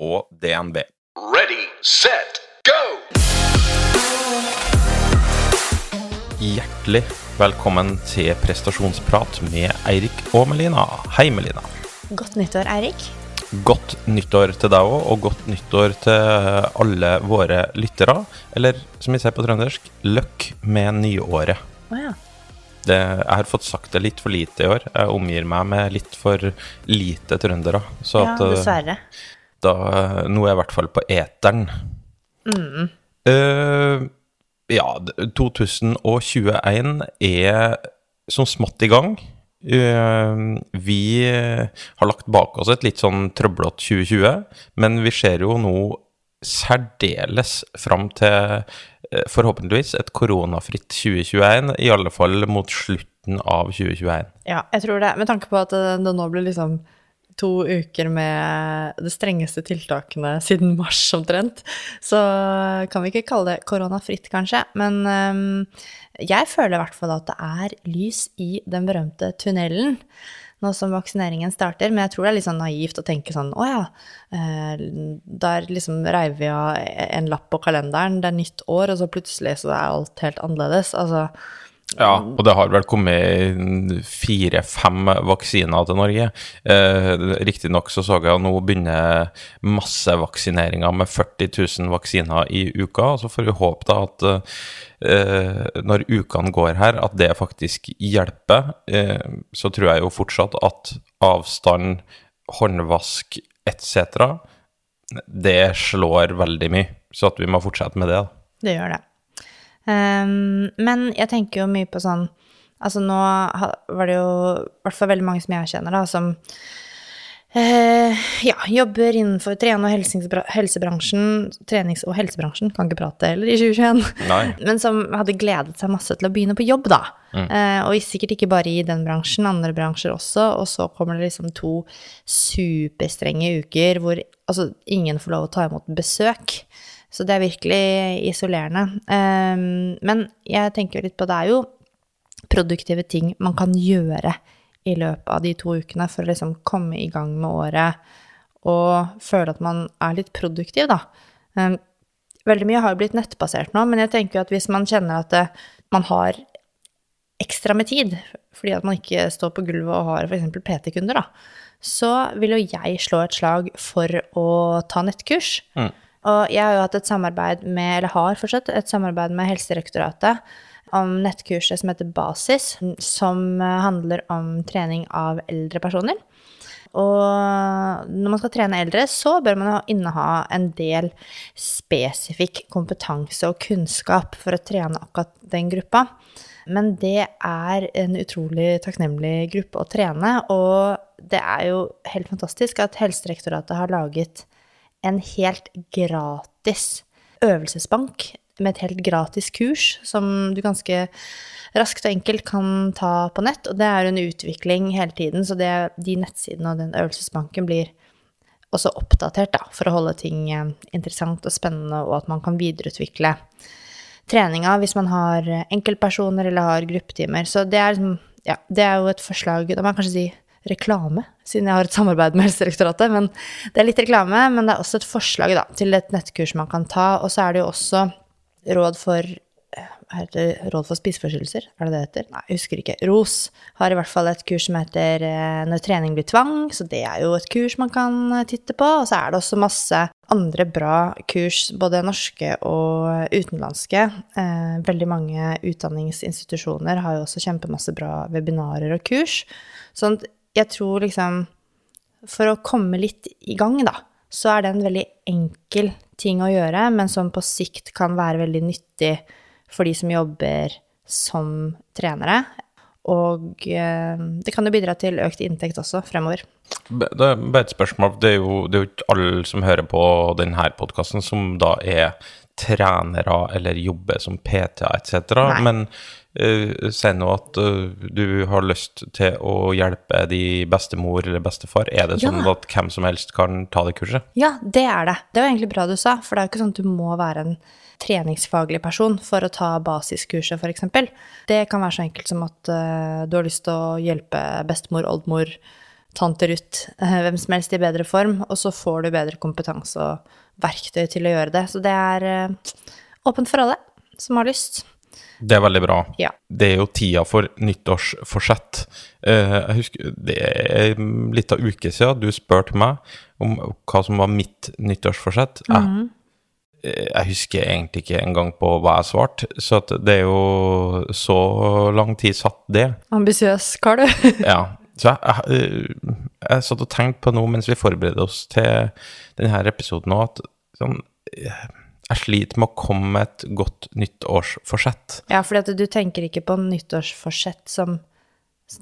og DNB. Ready, set, go! Hjertelig velkommen til prestasjonsprat med Eirik og Melina. Hei, Melina. Godt nyttår, Eirik. Godt nyttår til deg òg, og godt nyttår til alle våre lyttere. Eller som vi sier på trøndersk, løkk med nyåret. Oh, ja. Det, jeg har fått sagt det litt for lite i år. Jeg omgir meg med litt for lite trøndere. Så Ja, at eh, dessverre. Da Nå er jeg i hvert fall på eteren. Mm. Uh, ja, 2021 er som smått i gang. Uh, vi har lagt bak oss et litt sånn trøblete 2020, men vi ser jo nå særdeles fram til eh, forhåpentligvis et koronafritt 2021, i alle fall mot slutten av 2021. Ja, jeg tror det. Med tanke på at det nå blir liksom to uker med de strengeste tiltakene siden mars omtrent, så kan vi ikke kalle det koronafritt, kanskje. Men um, jeg føler i hvert fall at det er lys i den berømte tunnelen nå som vaksineringen starter, men jeg tror det er litt sånn naivt å tenke sånn å ja, eh, der liksom reiv vi av en lapp på kalenderen, det er nytt år, og så plutselig så er alt helt annerledes. Altså, Ja, og det har vel kommet fire-fem vaksiner til Norge. Eh, Riktignok så så jeg at nå begynner massevaksineringa med 40 000 vaksiner i uka. og Så får vi håpe da at eh, når ukene går her, at det faktisk hjelper. Eh, så tror jeg jo fortsatt at avstand, håndvask etc., det slår veldig mye. Så at vi må fortsette med det. da. Det gjør det. Ehm, men jeg tenker jo mye på sånn Altså nå var det jo i hvert fall veldig mange som jeg kjenner, da, som eh, ja, jobber innenfor trene- og helsebransjen, trenings- og helsebransjen, kan ikke prate heller i 2021, Nei. men som hadde gledet seg masse til å begynne på jobb, da. Eh, og sikkert ikke bare i den bransjen, andre bransjer også. Og så kommer det liksom to superstrenge uker hvor altså, ingen får lov å ta imot besøk. Så det er virkelig isolerende. Um, men jeg tenker litt på det er jo produktive ting man kan gjøre i løpet av de to ukene for å liksom komme i gang med året og føle at man er litt produktiv, da. Um, veldig mye har jo blitt nettbasert nå, men jeg tenker at hvis man kjenner at det, man har ekstra med tid, fordi at man ikke står på gulvet og har f.eks. PT-kunder, da, så vil jo jeg slå et slag for å ta nettkurs. Og jeg har jo hatt et samarbeid med, eller har fortsatt et samarbeid med Helsedirektoratet om nettkurset som heter Basis, som handler om trening av eldre personer. Og når man skal trene eldre, så bør man inneha en del spesifikk kompetanse og kunnskap for å trene akkurat den gruppa. Men det er en utrolig takknemlig gruppe å trene, og det er jo helt fantastisk at Helsedirektoratet har laget en helt gratis øvelsesbank med et helt gratis kurs som du ganske raskt og enkelt kan ta på nett. Og det er en utvikling hele tiden, så det, de nettsidene og den øvelsesbanken blir også oppdatert da, for å holde ting eh, interessant og spennende, og at man kan videreutvikle treninga hvis man har enkeltpersoner eller har gruppetimer. Så det er, liksom, ja, det er jo et forslag Da må jeg kanskje si reklame, siden jeg har et samarbeid med Helsedirektoratet. Men det er litt reklame, men det er også et forslag da, til et nettkurs man kan ta. Og så er det jo også råd for Råd for spiseforstyrrelser, er det det heter? Nei, jeg husker ikke. ROS har i hvert fall et kurs som heter eh, Når trening blir tvang, så det er jo et kurs man kan eh, titte på. Og så er det også masse andre bra kurs, både norske og utenlandske. Eh, veldig mange utdanningsinstitusjoner har jo også kjempemasse bra webinarer og kurs. Sånn at jeg tror liksom For å komme litt i gang, da, så er det en veldig enkel ting å gjøre, men som på sikt kan være veldig nyttig for de som jobber som trenere. Og eh, det kan jo bidra til økt inntekt også fremover. Det er bare et spørsmål. Det er jo, det er jo ikke alle som hører på denne podkasten, som da er trenere eller jobber som PT-er etc. Men uh, si nå at uh, du har lyst til å hjelpe de bestemor eller bestefar. Er det sånn Ja. at hvem som helst kan ta det kurset? Ja, det er det. Det var egentlig bra du sa, for det er jo ikke sånn at du må være en treningsfaglig person for å ta basiskurset, f.eks. Det kan være så enkelt som at uh, du har lyst til å hjelpe bestemor, oldemor, tante Ruth, eh, hvem som helst i bedre form, og så får du bedre kompetanse og verktøy til å gjøre det. Så det er åpent for alle som har lyst. Det er veldig bra. Ja. Det er jo tida for nyttårsforsett. Eh, jeg husker Det er litt av uke siden du spurte meg om hva som var mitt nyttårsforsett. Jeg, jeg husker egentlig ikke engang på hva jeg svarte, så det er jo så lang tid satt det. Ambisiøs kar, du. Ja. Så jeg, jeg, jeg satt og tenkte på noe mens vi forberedte oss til denne episoden òg, at sånn, jeg sliter med å komme med et godt nyttårsforsett. Ja, fordi du tenker ikke på nyttårsforsett som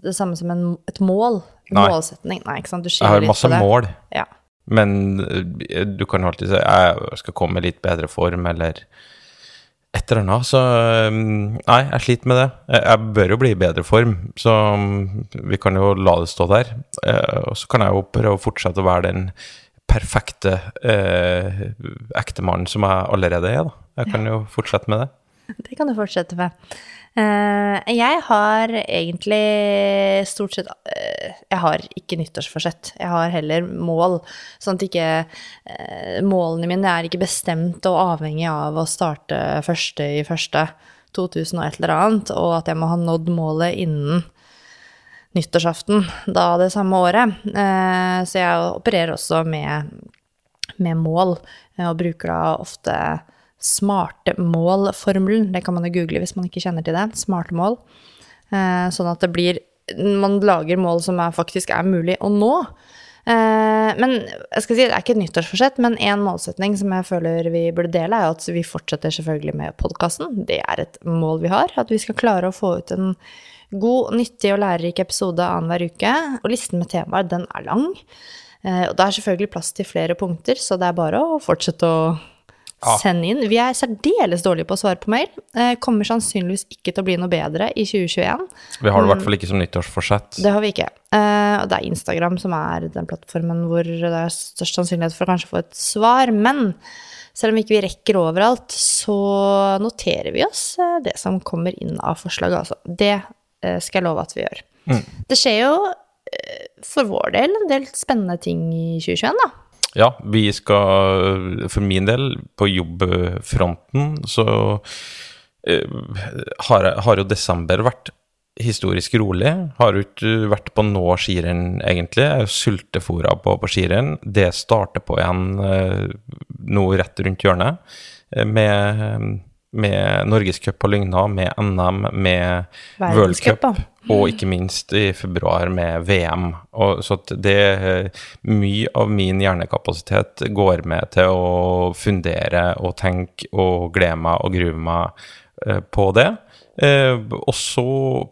det samme som en, et mål? Nei. Målsetning? Nei, ikke sant? Du Jeg skiller har litt masse på det. mål. Ja. Men eh, du kan alltid si jeg skal komme i litt bedre form, eller et eller annet. Så eh, nei, jeg sliter med det. Jeg jeg bør jo bli i bedre form, så mm, vi kan jo la det stå der. Eh, Og så kan jeg jo prøve å fortsette å være den perfekte eh, ektemannen som jeg allerede er, da. Jeg kan jo fortsette med det. Det kan du fortsette med. Uh, jeg har egentlig stort sett uh, Jeg har ikke nyttårsforsett. Jeg har heller mål. Sånn at ikke uh, Målene mine er ikke bestemt og avhengig av å starte første i første 2000 og et eller annet, og at jeg må ha nådd målet innen nyttårsaften da det samme året. Eh, så jeg opererer også med, med mål, eh, og bruker da ofte smarte mål-formelen. Det kan man jo google hvis man ikke kjenner til det. Smarte mål. Eh, sånn at det blir Man lager mål som er, faktisk er mulig å nå. Men jeg skal si, det er ikke et nyttårsforsett, men en målsetning som jeg føler vi burde dele, er at vi fortsetter selvfølgelig med podkasten. Det er et mål vi har. At vi skal klare å få ut en god, nyttig og lærerik episode annenhver uke. Og listen med temaer, den er lang. Eh, Og det er selvfølgelig plass til flere punkter, så det er bare å fortsette å Ja. sende inn. Vi er særdeles dårlige på å svare på mail. Eh, Kommer sannsynligvis ikke til å bli noe bedre i 2021. Vi har det i hvert fall ikke som nyttårsforsett. Det har vi ikke. Eh, og det er Instagram som er den plattformen hvor det er størst sannsynlighet for å kanskje få et svar. Men selv om ikke vi rekker overalt, så noterer vi oss det som kommer inn av forslag, altså. Det skal jeg love at vi gjør. Det skjer jo eh, for vår del en del spennende ting i 2021, da. Ja, vi skal For min del, på jobbfronten, så uh, har, har jo desember vært historisk rolig. Har jo ikke vært på nå skirenn, egentlig. Jeg er jo sultefòra på, på skirenn. Det starter på igjen eh, nå rett rundt hjørnet. eh, Med, med Norgescup og Lygna, med NM, med Worldcup. Og ikke minst i februar med VM. Og, så det Mye av min hjernekapasitet går med til å fundere og tenke og glede meg og grue meg eh, på det. Eh, også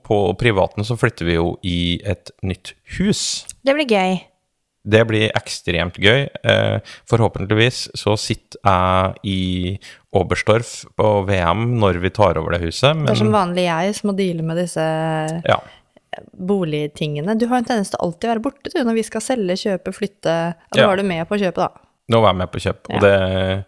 på privaten så flytter vi jo i et nytt hus. Det blir gøy. Det blir ekstremt gøy. Eh, forhåpentligvis så sitter jeg i Oberstdorf på VM når vi tar over det huset. Det er som vanlig jeg som må deale med disse ja, boligtingene. Du har en tendens til alltid å være borte du, når vi skal selge, kjøpe, flytte. Da Ja. var du med på kjøpet, da. nå var jeg med på kjøp, og Ja. det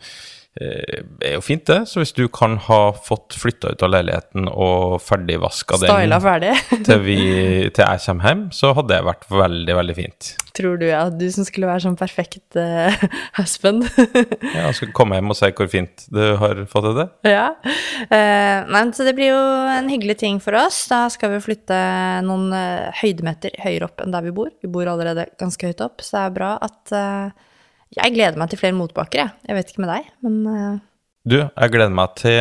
er jo fint, det. Så hvis du kan ha fått flytta ut av leiligheten og ferdigvaska den Styla ferdig. til, vi, til jeg kommer hjem, så hadde det vært veldig, veldig fint. Tror du ja, du som skulle være sånn perfekt uh, husband. Ja, jeg skal komme hjem og si hvor fint du har fått det ja. Uh, nei, så det blir jo en hyggelig ting for oss. Da skal vi flytte noen eh, høydemeter høyere opp enn der vi bor. Vi bor allerede ganske høyt opp, så det er bra at eh, Jeg gleder meg til flere motbakker, jeg. Jeg vet ikke med deg, men eh, Du, jeg gleder meg til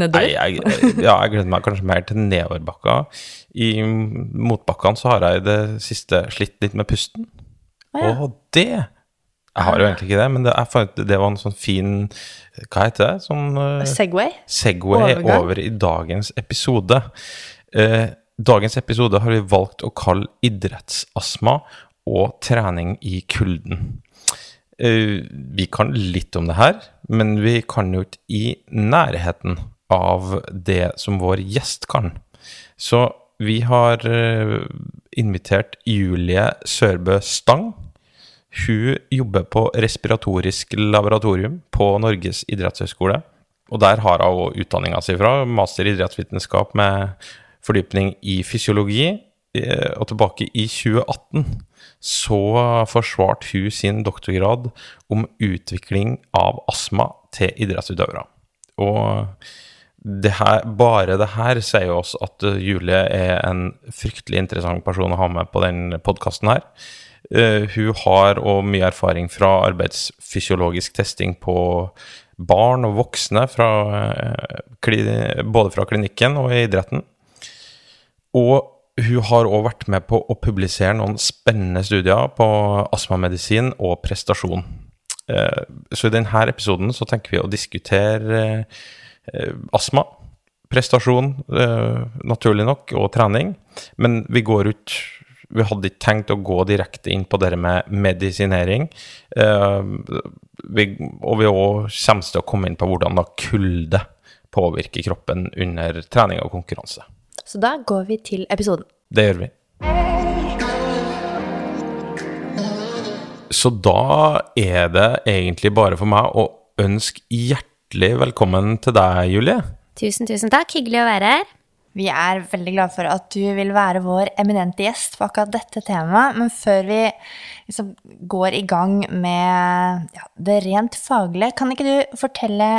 Nedover? Nei, jeg, ja, jeg gleder meg kanskje mer til nedoverbakka. I motbakkene så har jeg i det siste slitt litt med pusten. Å ja. Og det Jeg har jo egentlig ikke det, men det, jeg fant, det var en sånn fin Hva heter det? Sånn uh, Segway? Segway Overgang. over i dagens episode. Uh, dagens episode har vi valgt å kalle idrettsastma og trening i kulden. Eh, vi kan litt om det her, men vi kan jo ikke i nærheten av det som vår gjest kan. Så vi har eh, invitert Julie Sørbø Stang. Hun jobber på respiratorisk laboratorium på Norges idrettshøgskole. Og der har hun òg utdanninga si fra, master i idrettsvitenskap med fordypning i fysiologi. Eh, Og tilbake i 2018 så forsvarte hun sin doktorgrad om utvikling av astma til idrettsutøvere. Og det her, bare det her sier jo oss at uh, Julie er en fryktelig interessant person å ha med på den podkasten her. Uh, hun har òg mye erfaring fra arbeidsfysiologisk testing på barn og voksne, fra, uh, både fra klinikken og i idretten. Og hun har òg vært med på å publisere noen spennende studier på astmamedisin og prestasjon. Uh, så i denne episoden så tenker vi å diskutere eh, astma, prestasjon, eh, naturlig nok, og trening. Men vi går ut Vi hadde ikke tenkt å gå direkte inn på det med medisinering. Eh, vi, og vi òg kommer til å komme inn på hvordan da kulde påvirker kroppen under trening og konkurranse. Så da går vi til episoden. Det gjør vi. Så da er det egentlig bare for meg å ønske hjertelig velkommen til deg, Julie. Tusen, tusen takk. Hyggelig å være her. Vi er veldig glad for at du vil være vår eminente gjest på akkurat dette temaet. Men før vi liksom går i gang med ja, det rent faglige, kan ikke du fortelle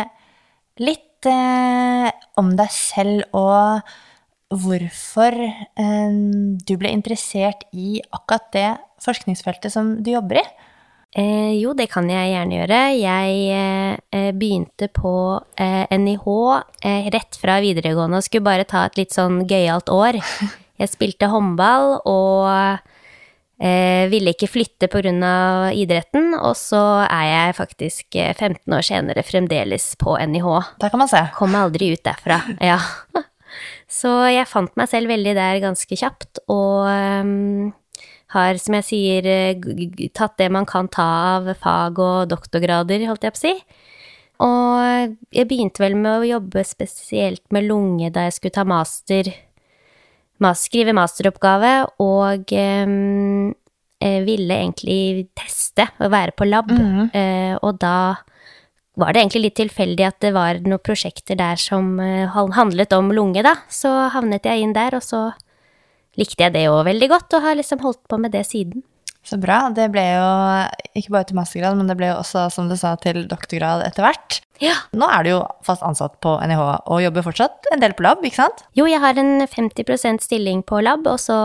litt eh, om deg selv og hvorfor eh, du ble interessert i akkurat det forskningsfeltet som du jobber i? Eh, jo, det kan jeg gjerne gjøre. Jeg eh, begynte på eh, NIH eh, rett fra videregående og skulle bare ta et litt sånn gøyalt år. Jeg spilte håndball og eh, ville ikke flytte pga. idretten, og så er jeg faktisk eh, 15 år senere fremdeles på NIH. Der kan man se. Kom aldri ut derfra, ja. Så jeg fant meg selv veldig der ganske kjapt, og um, har, som jeg sier, eh, tatt det man kan ta av fag og doktorgrader, holdt jeg på å si. Og jeg begynte vel med å jobbe spesielt med lunge da jeg skulle ta master, mas skrive masteroppgave, og um, ville egentlig teste og være på lab, eh, og da var det egentlig litt tilfeldig at det var noen prosjekter der som eh, handlet om lunge, da. Så havnet jeg inn der, og så likte jeg det òg veldig godt, og har liksom holdt på med det siden. Så bra. Det ble jo ikke bare til mastergrad, men det ble jo også, som du sa, til doktorgrad etter hvert. Ja. Nå er du jo fast ansatt på NIH og jobber fortsatt en del på lab, ikke sant? Jo, jeg har en 50% stilling på lab, og så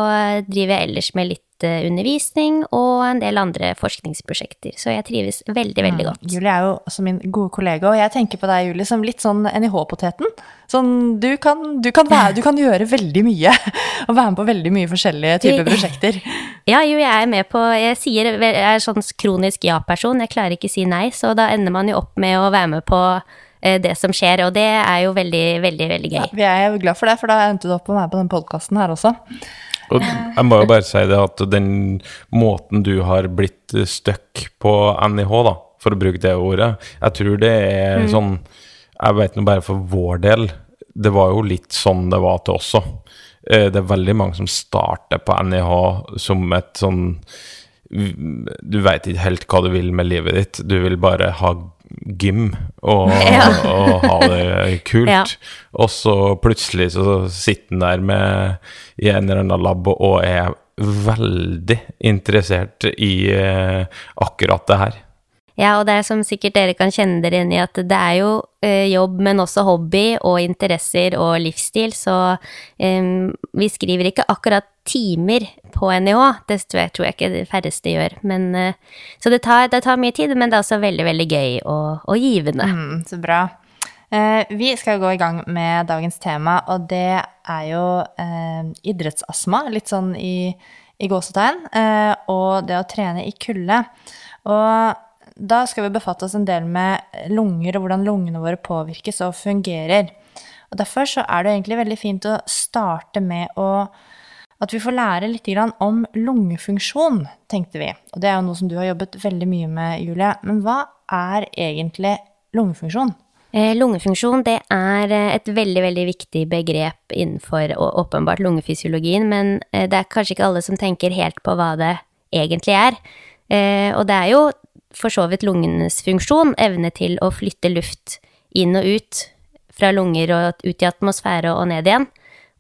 driver jeg ellers med litt eh, undervisning og en del andre forskningsprosjekter. Så jeg trives veldig, veldig godt. Julie er jo også min gode kollega, og jeg tenker på deg, Julie, som litt sånn NIH-poteten. Sånn, du kan, du, kan være, du kan gjøre veldig mye, og være med på veldig mye forskjellige typer prosjekter. Ja, jo, jeg er med på Jeg sier jeg er sånn kronisk ja-person, jeg klarer ikke å si nei, så da ender man jo opp med å være med på eh, det som skjer, og det er jo veldig, veldig, veldig gøy. Ja, Vi er jo glad for det, for da endte du opp med å være på den podkasten her også. Og jeg må jo bare si det at den måten du har blitt stuck på NIH, da, for å bruke det ordet, jeg tror det er sånn Jeg vet nå bare for vår del, det var jo litt sånn det var til oss òg. Eh, Det er veldig mange som starter på NIH som et sånn Du veit ikke helt hva du vil med livet ditt. Du vil bare ha gym og, Ja. og ha det kult. Ja. Og så plutselig så sitter han der med, i en eller annen lab og er veldig interessert i eh, akkurat det her. Ja, og det er som sikkert dere kan kjenne dere inn i, at det er jo eh, jobb, men også hobby og interesser og livsstil, så eh, vi skriver ikke akkurat timer på NIH, det tror jeg, tror jeg ikke de færreste gjør, men eh, Så det tar, det tar mye tid, men det er også veldig, veldig gøy og, og givende. Mm, så bra. Eh, vi skal gå i gang med dagens tema, og det er jo eh, idrettsastma, litt sånn i, i gåsetegn, eh, og det å trene i kulde. Og da skal vi befatte oss en del med lunger og hvordan lungene våre påvirkes og fungerer. Og derfor så er det egentlig veldig fint å starte med å at vi får lære litt om lungefunksjon, tenkte vi. Og det er jo noe som du har jobbet veldig mye med, Julie. Men hva er egentlig lungefunksjon? Eh, lungefunksjon det er eh, et veldig veldig viktig begrep innenfor åpenbart lungefysiologien, men eh, det er kanskje ikke alle som tenker helt på hva det egentlig er. Og det er jo for så vidt lungenes funksjon, evne til å flytte luft inn og ut fra lunger og ut i atmosfære og ned igjen,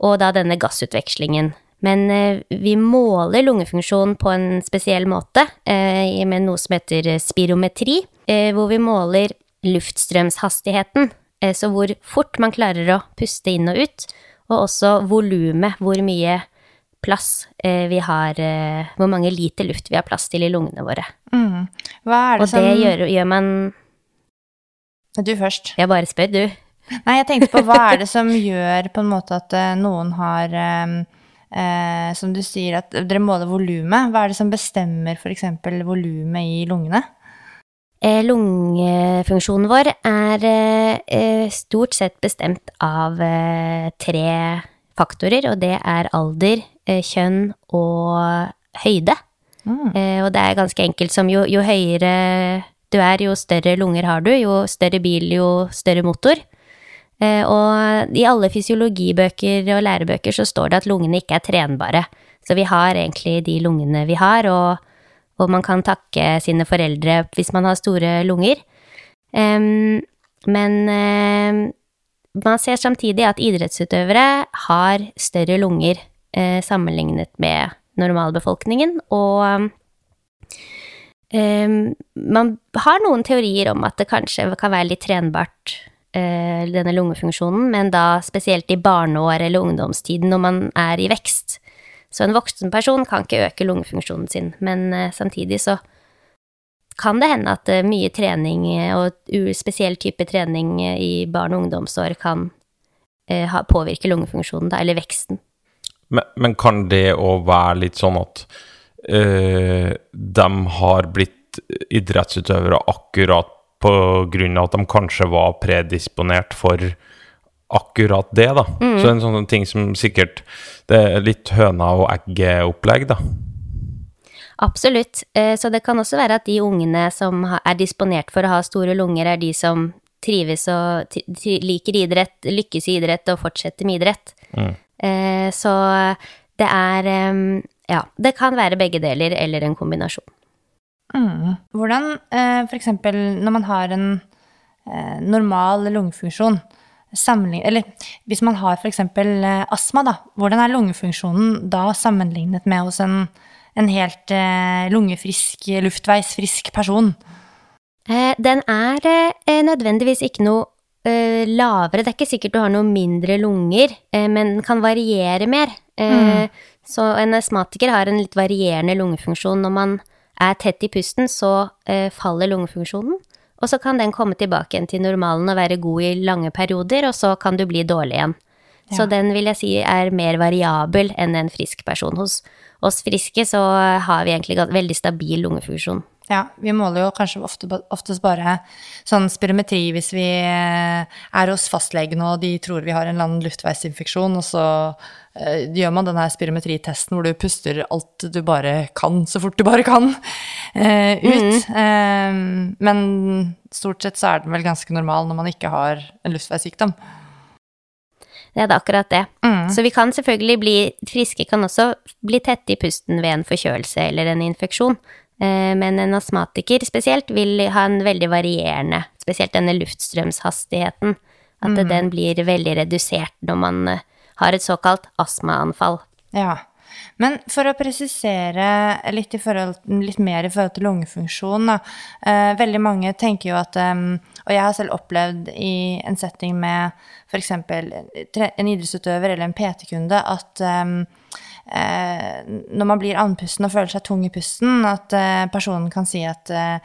og da denne gassutvekslingen. Men eh, vi måler lungefunksjon på en spesiell måte, eh, med noe som heter spirometri, eh, hvor vi måler luftstrømshastigheten, så hvor fort man klarer å puste inn og ut, og også volumet, hvor mye plass eh, vi har, eh, hvor mange liter luft vi har plass til i lungene våre. Mm. Hva er det Og som det gjør, gjør man Du først. Jeg bare spør, du. Nei, jeg tenkte på hva er det som gjør på en måte at eh, noen har eh, eh, Som du sier, at dere måler volumet. Hva er det som bestemmer f.eks. volumet i lungene? Eh, lungefunksjonen vår er eh, stort sett bestemt av tre faktorer, og det er alder, kjønn og høyde. Mm. Eh, og det er ganske enkelt som jo, jo høyere du er, jo større lunger har du, jo større bil, jo større motor. Eh, og i alle fysiologibøker og lærebøker så står det at lungene ikke er trenbare. Så vi har egentlig de lungene vi har, og, og man kan takke sine foreldre hvis man har store lunger. Um, men um, man ser samtidig at idrettsutøvere har større lunger eh, sammenlignet med normalbefolkningen, og eh, man har noen teorier om at det kanskje kan være litt trenbart, eh, denne lungefunksjonen, men da spesielt i barneår eller ungdomstiden når man er i vekst. Så en voksen person kan ikke øke lungefunksjonen sin, men eh, samtidig så kan det hende at eh, mye trening, eh, og spesiell type trening i barn- og ungdomsår, kan påvirke lungefunksjonen, eller veksten. Men, men kan det òg være litt sånn at øh, de har blitt idrettsutøvere akkurat på grunn av at de kanskje var predisponert for akkurat det, da? Så en sånn ting som sikkert Det er litt høna og egget-opplegg, da. Absolutt. Eh, Så det kan også være at de ungene som er disponert for å ha store lunger, er de som trives og liker idrett, lykkes i idrett og fortsetter med idrett. Eh, Så det er Ja, det kan være begge deler eller en kombinasjon. Mm. Hvordan eh, f.eks. når man har en eh, normal lungefunksjon Eller hvis man har f.eks. Eh, astma, da. Hvordan er lungefunksjonen da sammenlignet med hos en, en helt eh, lungefrisk, luftveisfrisk person? Eh, Den er eh, nødvendigvis ikke noe eh, lavere. Det er ikke sikkert du har noe mindre lunger, eh, men den kan variere mer. Eh, Så en astmatiker har en litt varierende lungefunksjon. Når man er tett i pusten, så eh, faller lungefunksjonen. Og så kan den komme tilbake igjen til normalen og være god i lange perioder, og så kan du bli dårlig igjen. Så den vil jeg si er mer variabel enn en frisk person. Hos oss friske så har vi egentlig veldig stabil lungefunksjon. Ja, vi måler jo kanskje ofte, oftest bare sånn spirometri hvis vi eh, er hos fastlegen og de tror vi har en eller annen luftveisinfeksjon, og så eh, gjør man den her spirometritesten hvor du puster alt du bare kan, så fort du bare kan, eh, ut. Eh, men stort sett så er den vel ganske normal når man ikke har en luftveissykdom. Det er det akkurat det. Mm. Så vi kan selvfølgelig bli friske, kan også bli tette i pusten ved en forkjølelse eller en infeksjon. Eh, Men en astmatiker spesielt vil ha en veldig varierende, spesielt denne luftstrømshastigheten. At den blir veldig redusert når man eh, har et såkalt astmaanfall. Ja. Men for å presisere litt, i forhold, litt mer i forhold til lungefunksjon, da. Eh, veldig mange tenker jo at em, Og jeg har selv opplevd i en setting med f.eks. en idrettsutøver eller en PT-kunde at eh, når man blir andpusten og føler seg tung i pusten, at eh, personen kan si at eh,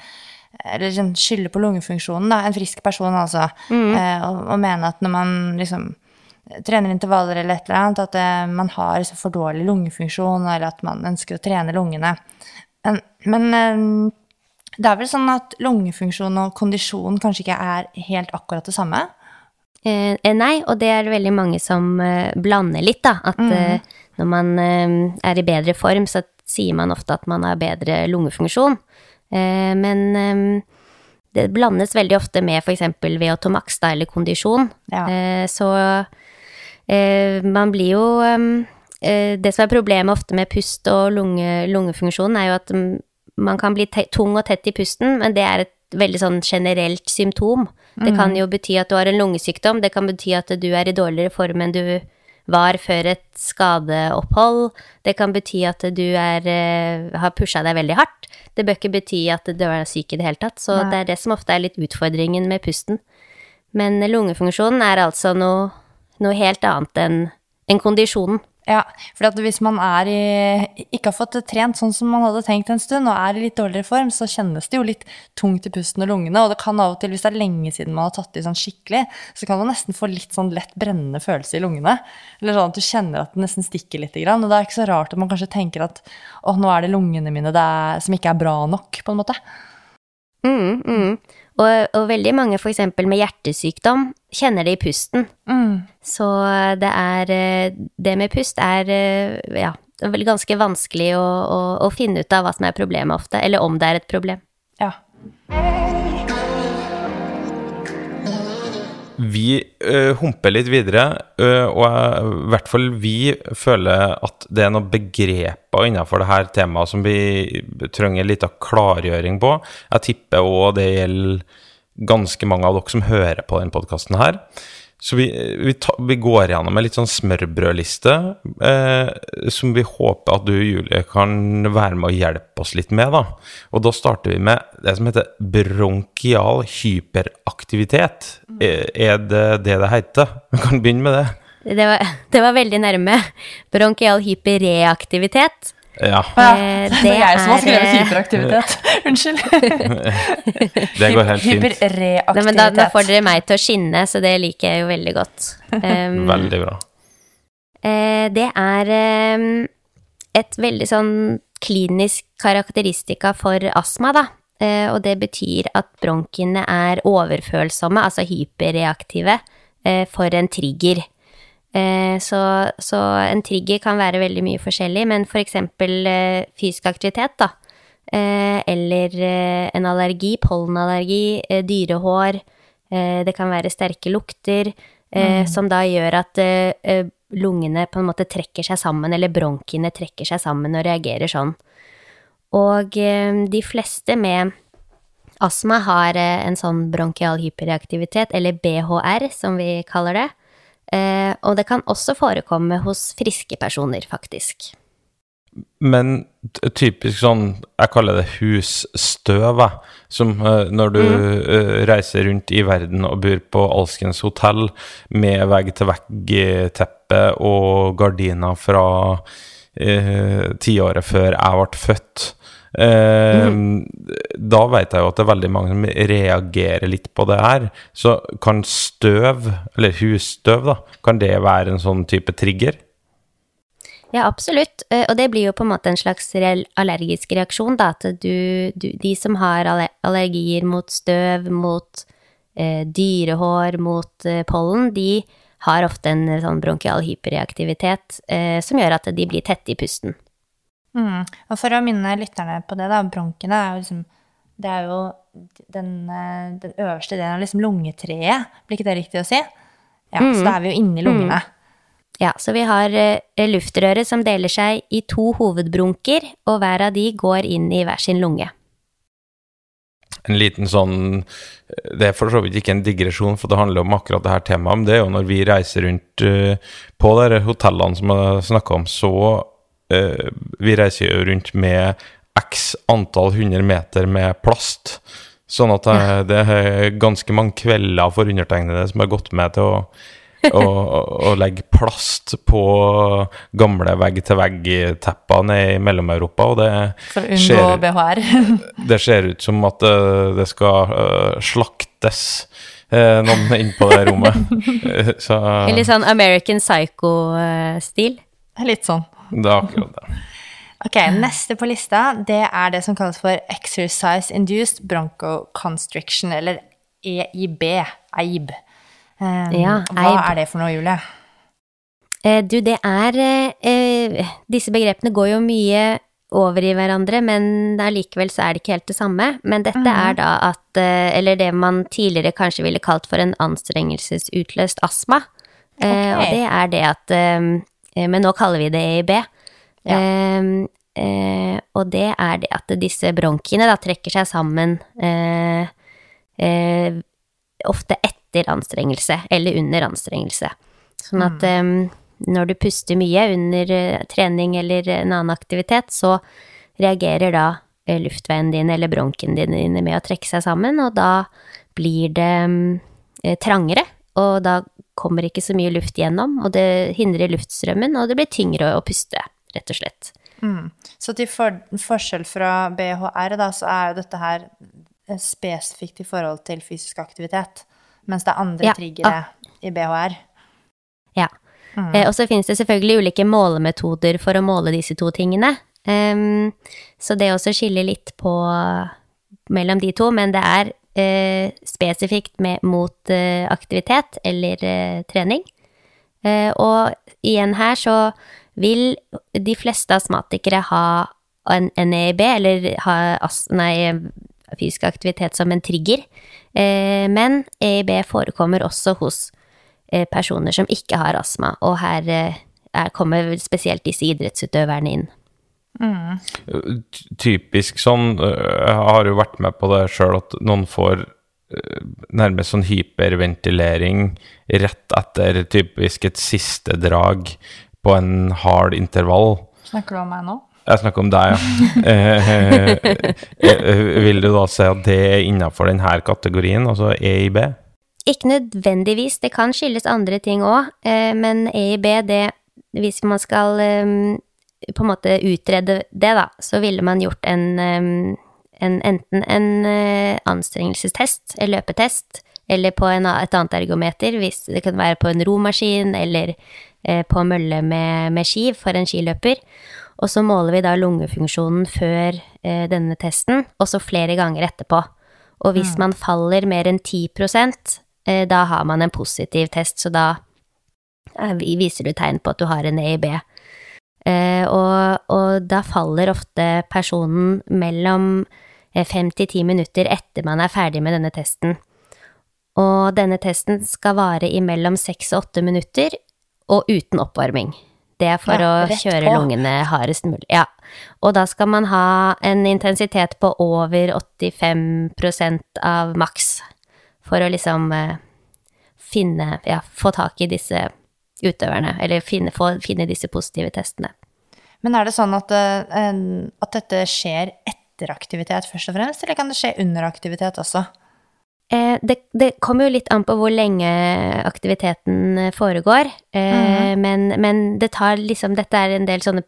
eller liksom skylde på lungefunksjonen, da. En frisk person, altså. Eh, og, og mene at når man liksom trener intervaller eller et eller annet, at eh, man har liksom for dårlig lungefunksjon, eller at man ønsker å trene lungene. Men, men eh, det er vel sånn at lungefunksjon og kondisjon kanskje ikke er helt akkurat det samme? Eh, eh, nei, og det er veldig mange som eh, blander litt, da. At eh, når man eh, er i bedre form, så sier man ofte at man har bedre lungefunksjon. Eh, men eh, det blandes veldig ofte med f.eks. VO2 max da, eller kondisjon. Ja. Eh, så eh, man blir jo Det som er problemet ofte med pust og lunge, lungefunksjon, er jo at mm, man kan bli tung og tett i pusten, men det er et veldig sånn generelt symptom. Det kan jo bety at du har en lungesykdom, det kan bety at du er i dårligere form enn du var før et skadeopphold. Det kan bety at du er, eh, har pusha deg veldig hardt. Det bør ikke bety at du er syk i det hele tatt. Så Nei. det er det som ofte er litt utfordringen med pusten. Men lungefunksjonen er altså noe, noe helt annet enn enn kondisjonen. Ja, for hvis man i, ikke har fått trent sånn som man hadde tenkt en stund, og er i litt dårligere form, så kjennes det jo litt tungt i pusten og lungene. Og det kan av og til, hvis det er lenge siden man har tatt i sånn skikkelig, så kan man nesten få litt sånn lett brennende følelse i lungene. Eller sånn at du kjenner at det nesten stikker litt. Og det er ikke så rart at man kanskje tenker at å, nå er det lungene mine det er, som ikke er bra nok, på en måte. Mm, mm. Og, og veldig mange f.eks. med hjertesykdom kjenner det i pusten. Mm. Så det er eh, Det med pust er eh, ja, ganske vanskelig å, å, å finne ut av hva som er problemet ofte, eller om det er et problem. Ja. Vi uh, humper litt videre, uh, og i hvert fall vi føler at det er noen begreper innenfor dette temaet som vi trenger litt av klargjøring på. Jeg tipper òg det gjelder ganske mange av dere som hører på denne podkasten her. Så vi, vi, ta, vi går gjennom en litt sånn smørbrødliste, eh, som vi håper at du, Julie, kan være med og hjelpe oss litt med. da. Og da starter vi med det som heter bronkial hyperaktivitet. Er, er det det det heter? Vi kan begynne med det. Det var, det var veldig nærme. Bronkial hyperreaktivitet. Ja, Eh, Det er jeg som har skrevet eh, hyperaktivitet. Unnskyld. det går helt fint. Hyperreaktivitet. Da, da får dere meg til å skinne, så det liker jeg jo veldig godt. Um, Veldig bra. Eh, det er um, et veldig sånn klinisk karakteristika for astma, da. Eh, og det betyr at bronkiene er overfølsomme, altså hyperreaktive, for en trigger. Eh, så, så en trigger kan være veldig mye forskjellig, men for eksempel eh, fysisk aktivitet, da. Eh, eller en allergi, pollenallergi, eh, dyrehår. Eh, det kan være sterke lukter, mm. som da gjør at lungene på en måte trekker seg sammen, eller bronkiene trekker seg sammen og reagerer sånn. Og de fleste med astma har en sånn bronkial hyperreaktivitet, eller BHR, som vi kaller det. Eh, og det kan også forekomme hos friske personer, faktisk. Men typisk sånn, jeg kaller det husstøv. Som eh, når du eh, reiser rundt i verden og bor på alskens hotell med vegg-til-vegg-teppe og gardiner fra eh, tiåret før jeg ble født. Eh, Da vet jeg jo at det er veldig mange som reagerer litt på det her. Så kan støv, eller husstøv, da, kan det være en sånn type trigger? Ja, absolutt. Eh, Og det blir jo på en måte en slags allergisk reaksjon, da. At du, du De som har allergier mot støv, mot eh, dyrehår, mot eh, pollen, de har ofte en eh, sånn bronkial hyperreaktivitet eh, som gjør at de blir tette i pusten. Mm. Og for å minne lytterne på det, da, bronkene er jo liksom Det er jo den, eh, den øverste delen av liksom lungetreet, blir ikke det riktig å si? Ja, Så da er vi jo inni lungene. Ja, så vi har eh, luftrøret som deler seg i to hovedbrunker, og hver av de går inn i hver sin lunge. en liten sånn Det er for så vidt ikke en digresjon, for det handler om akkurat det her temaet, men det er jo når vi reiser rundt uh, på de hotellene som jeg snakka om, så Vi reiser jo rundt med x antall hundre meter med plast. Sånn at det, det er ganske mange kvelder for undertegnede som har gått med til å å, å legge plast på gamle vegg-til-vegg-tepper nede i Mellom-Europa, og det ser, det ser ut som at eh, det skal eh, slaktes eh, noen inn på det rommet. Eh, Så Litt sånn American Psycho-stil. Litt sånn. Det er akkurat det. Ok, neste på lista, det er det som kalles for Exercise Induced Bronchoconstriction, eller EIB, EIB. Um, Ja, hva er det for noe, Julie? Eh, du, det er eh, Disse begrepene går jo mye over i hverandre, men allikevel så er det ikke helt det samme. Men dette er da at eh, Eller det man tidligere kanskje ville kalt for en anstrengelsesutløst astma. Eh, Ok. Og det er det at eh, eh, Men nå kaller vi det EIB. Ja. Eh, eh, og det er det at disse bronkiene da trekker seg sammen eh, eh, ofte etter anstrengelse, eller under anstrengelse. Sånn at eh, når du puster mye under eh, trening eller en annen aktivitet, så reagerer da eh, luftveien din eller bronken dine med å trekke seg sammen, og da blir det mm, eh, trangere, og da kommer ikke så mye luft gjennom, og det hindrer luftstrømmen, og det blir tyngre å puste, rett og slett. Mm. Så til for, forskjell fra BHR, da, så er jo dette her eh, spesifikt i forhold til fysisk aktivitet, mens det er andre Ja, triggere i BHR. Ja. Eh, og så finnes det selvfølgelig ulike målemetoder for å måle disse to tingene. Um, så det også skiller litt på mellom de to, men det er spesifikt med, mot eh, aktivitet eller eh, trening. Eh, og igjen her så vil de fleste astmatikere ha en NEIB, eller ha as, nei, fysisk aktivitet som en trigger. Eh, men EIB forekommer også hos eh, personer som ikke har astma, og her eh, er, kommer spesielt disse idrettsutøverne inn. Ty- Typisk sånn Jeg har jo vært med på det sjøl at noen får nærmest sånn hyperventilering rett etter typisk et siste drag på en hard intervall. Snakker du om meg nå? Jeg snakker om deg, ja. Eh, eh, vil du da si at det er innafor denne kategorien, altså EIB? Ikke nødvendigvis, det kan skyldes andre ting òg, eh, men EIB, det Hvis man skal eh, på en måte utrede det, da, så ville man gjort en, en enten en eh, anstrengelsestest, en løpetest, eller på en, et annet ergometer, hvis det kan være på en romaskin eller eh, på mølle med, med ski for en skiløper. Og så måler vi da lungefunksjonen før eh, denne testen, og så flere ganger etterpå. Og hvis man faller mer enn 10 eh, da har man en positiv test, så da viser du tegn på at du har en EIB. Eh, og, og da faller ofte personen mellom eh, fem til ti minutter etter man er ferdig med denne testen. Og denne testen skal vare i mellom seks og åtte minutter, og uten oppvarming. Det er for Ja, å kjøre på. lungene hardest mulig. Ja. Og da skal man ha en intensitet på over 85% av maks, for å liksom eh, finne Ja, få tak i disse utøverne, eller finne, få, finne disse positive testene. Men er det sånn at, eh, at dette skjer etter aktivitet først og fremst, eller kan det skje under aktivitet også? Eh, det, det kommer jo litt an på hvor lenge aktiviteten foregår, Mm. men, men det tar liksom Dette er en del sånne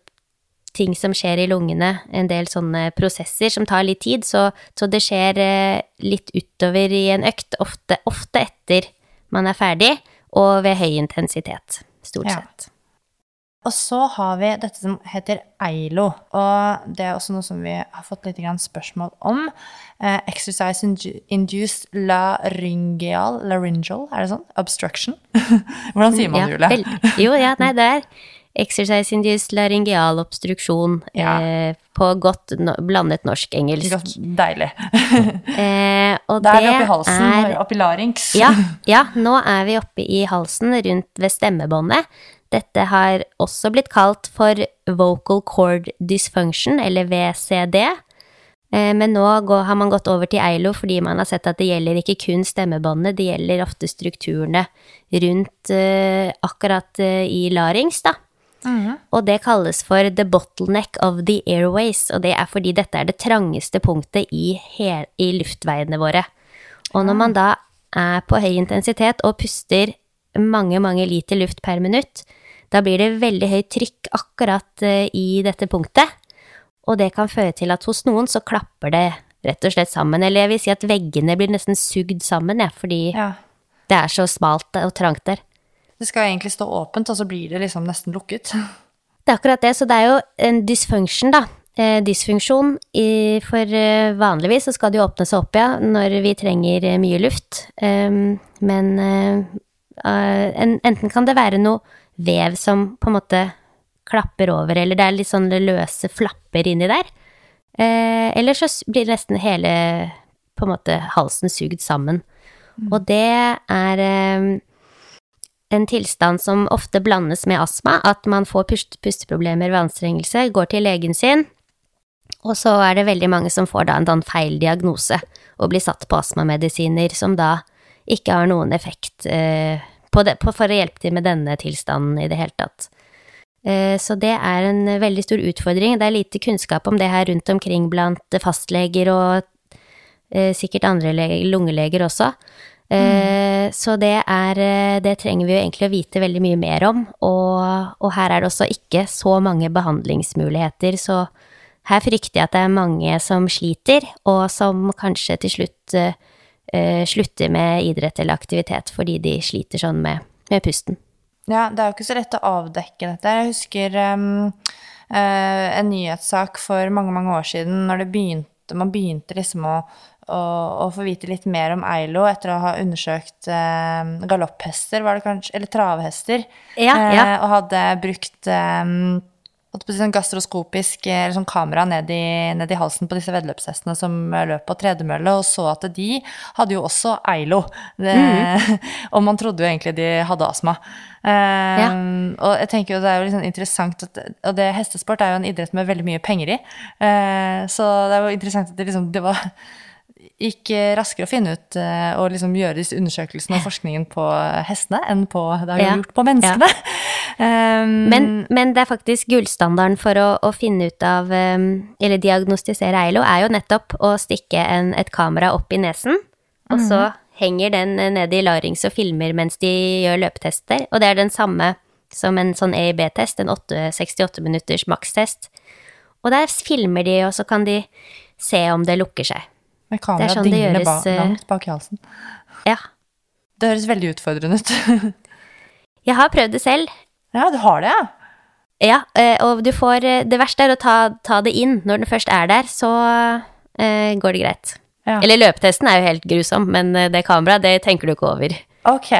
ting som skjer i lungene, en del sånne prosesser som tar litt tid, så, så det skjer litt utover i en økt, ofte, ofte etter man er ferdig, og ved høy intensitet, stort Ja. sett. Og så har vi dette som heter EILO, og det er også noe som vi har fått litt spørsmål om. Eh, exercise induced laryngeal, laryngeal, er det sånn? Obstruction? Hvordan sier man det, Ja, Julie? jo, ja, nei, det er exercise-induced laryngeal obstruksjon Ja. eh, på godt no blandet norsk-engelsk. Deilig. Eh, og Der er det oppi halsen, er oppi larynx. ja, ja, nå er vi oppe i halsen, rundt ved stemmebåndet. Dette har også blitt kalt for vocal cord dysfunction, eller VCD. Eh, Men nå går, har man gått over til EILO fordi man har sett at det gjelder ikke kun stemmebåndet, det gjelder ofte strukturene rundt eh, akkurat eh, i larynx, da. Og det kalles for the bottleneck of the airways, og det er fordi dette er det trangeste punktet i, hel, i luftveiene våre. Og når man da er på høy intensitet og puster mange, mange liter luft per minutt, da blir det veldig høyt trykk akkurat eh, i dette punktet. Og det kan føre til at hos noen så klapper det rett og slett sammen. Eller jeg vil si at veggene blir nesten sugd sammen, ja, fordi Ja. det er så smalt og trangt der. Det skal egentlig stå åpent, og så blir det liksom nesten lukket. Det er akkurat det, så det er jo en dysfunction, da. Eh, dysfunksjon i, for eh, vanligvis så skal det jo åpne seg opp, ja, når vi trenger eh, mye luft. Ehm, men en, enten kan det være noe vev som på en måte klapper over, eller det er litt sånn løse flapper inni der. Eller så blir nesten hele på en måte halsen sugd sammen. Og det er en tilstand som ofte blandes med astma, at man får pusteproblemer ved anstrengelse, går til legen sin, og så er det veldig mange som får da en sånn feil diagnose og blir satt på astmamedisiner som da ikke har noen effekt eh, på det, på, for å hjelpe til med denne tilstanden i det hele tatt. Eh, så det er en veldig stor utfordring. Det er lite kunnskap om det her rundt omkring blant fastleger og eh, sikkert andre le- lungeleger også. Eh, Så det er eh, Det trenger vi jo egentlig å vite veldig mye mer om, og, og her er det også ikke så mange behandlingsmuligheter, så her frykter jeg at det er mange som sliter, og som kanskje til slutt eh, slutter med idrett eller aktivitet fordi de sliter sånn med, med pusten. Ja, det er jo ikke så lett å avdekke dette. Jeg husker um, uh, en nyhetssak for mange, mange år siden når det begynte, man begynte liksom å, å, få vite litt mer om Eilo etter å ha undersøkt eh, galopphester, var det kanskje, eller travhester, Ja, ja. eh, og hadde brukt si sånn gastroskopisk eh, eller sånn kamera ned i, ned i halsen på disse veddeløpshestene som eh, løp på tredemølle, og så at de hadde jo også Eilo. Det, og man trodde jo egentlig de hadde astma. Um, Ja. Og jeg tenker jo det er jo liksom interessant at Og det, hestesport er jo en idrett med veldig mye penger i. Uh, så det er jo interessant at det liksom det var gikk raskere å finne ut eh, og liksom gjøre disse undersøkelsene og forskningen på hestene enn på det har Ja. gjort på menneskene. Um, Men, men det er faktisk gullstandarden for å, å finne ut av, um, eller diagnostisere Eilo, er jo nettopp å stikke en, et kamera opp i nesen, og så henger den ned i larings og filmer mens de gjør løpetester, og det er den samme som en sånn EIB-test, en 8, 68 minutters makstest. Og der filmer de, og så kan de se om det lukker seg. Med Det kamera er sånn dinglende ba eh, langt bak halsen. Ja. Det høres veldig utfordrende ut. Jeg har prøvd det selv, ja, du har det, ja. Ja, eh, og du får eh, Det verste er å ta, ta det inn. Når den først er der, så uh, går det greit. Ja. Eller løpetesten er jo helt grusom, men eh, det kameraet, det tenker du ikke over. Ok,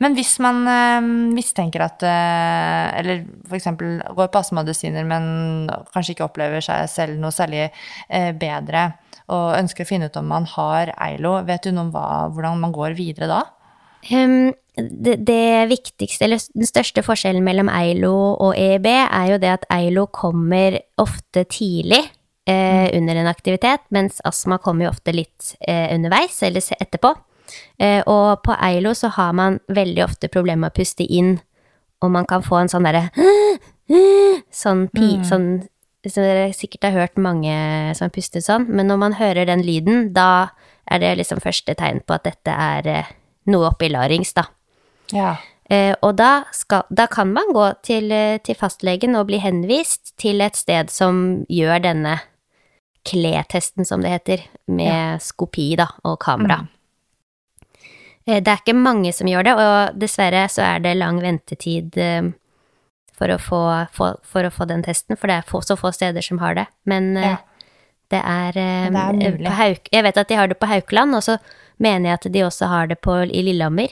men hvis man eh, mistenker at eh, Eller f.eks. går på astmamedisiner, men kanskje ikke opplever seg selv noe særlig eh, bedre, og ønsker å finne ut om man har Eilo, vet du noe om hva, hvordan man går videre da? Um, det, det viktigste, eller den største forskjellen mellom Eilo og EEB, er jo det at Eilo kommer ofte tidlig eh, under en aktivitet, mens astma kommer jo ofte litt eh, underveis, eller etterpå. Eh, og på Eilo så har man veldig ofte problemer med å puste inn, og man kan få en sånn derre Sånn pi... Sånn så dere sikkert har hørt mange som puster sånn, men når man hører den lyden, da er det liksom første tegn på at dette er eh, noe oppi larings, da. Ja. Eh, og da, skal, da kan man gå til, eh, til fastlegen og bli henvist til et sted som gjør denne kletesten, som det heter, med skopi da, og kamera. Eh, Det er ikke mange som gjør det, og dessverre så er det lang ventetid for å få, for, for å få den testen, for det er få, så få steder som har det. Men eh, Ja. det er, eh, det er på Hauk, Jeg vet at de har det på Haukeland, og så mener jeg at de også har det på, i Lillehammer.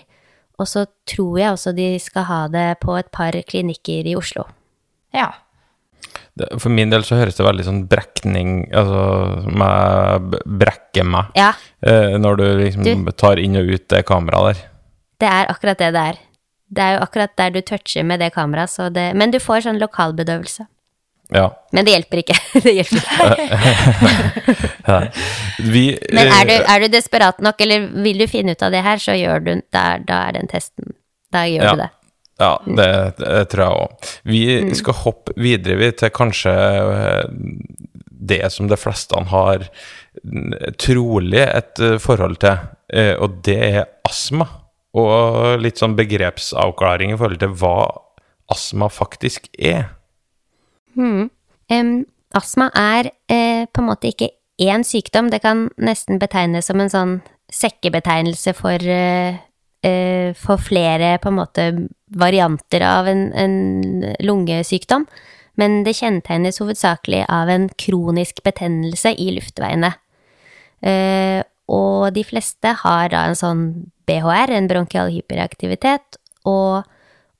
Og så tror jeg også de skal ha det på et par klinikker i Oslo. ja. For min del så høres det veldig sånn brekning Altså som jeg brekker meg Ja, eh, når du liksom Du- tar inn og ut det kameraet der. det er akkurat det det er. Det er jo akkurat der du toucher med det kameraet, så det Men du får sånn lokalbedøvelse. Ja. Men det hjelper ikke. det hjelper ikke. ja. Vi Men er du, eh, er du desperat nok, eller vil du finne ut av det her, så gjør du Da, da er den testen Da gjør Ja. du det. Ja, det, det tror jeg òg. Vi Mm. skal hoppe videre vi, til kanskje eh, det som de fleste har trolig et eh, forhold til, og det er astma. Og litt sånn begrepsavklaring i forhold til hva astma faktisk er. Em, astma er eh, på en måte ikke én sykdom, det kan nesten betegnes som en sånn sekkebetegnelse for, eh, eh, for flere på en måte varianter av en, en lungesykdom, men det kjennetegnes hovedsakelig av en kronisk betennelse i luftveiene. Eh, og de fleste har da en sånn BHR, en bronkial hyperaktivitet, og,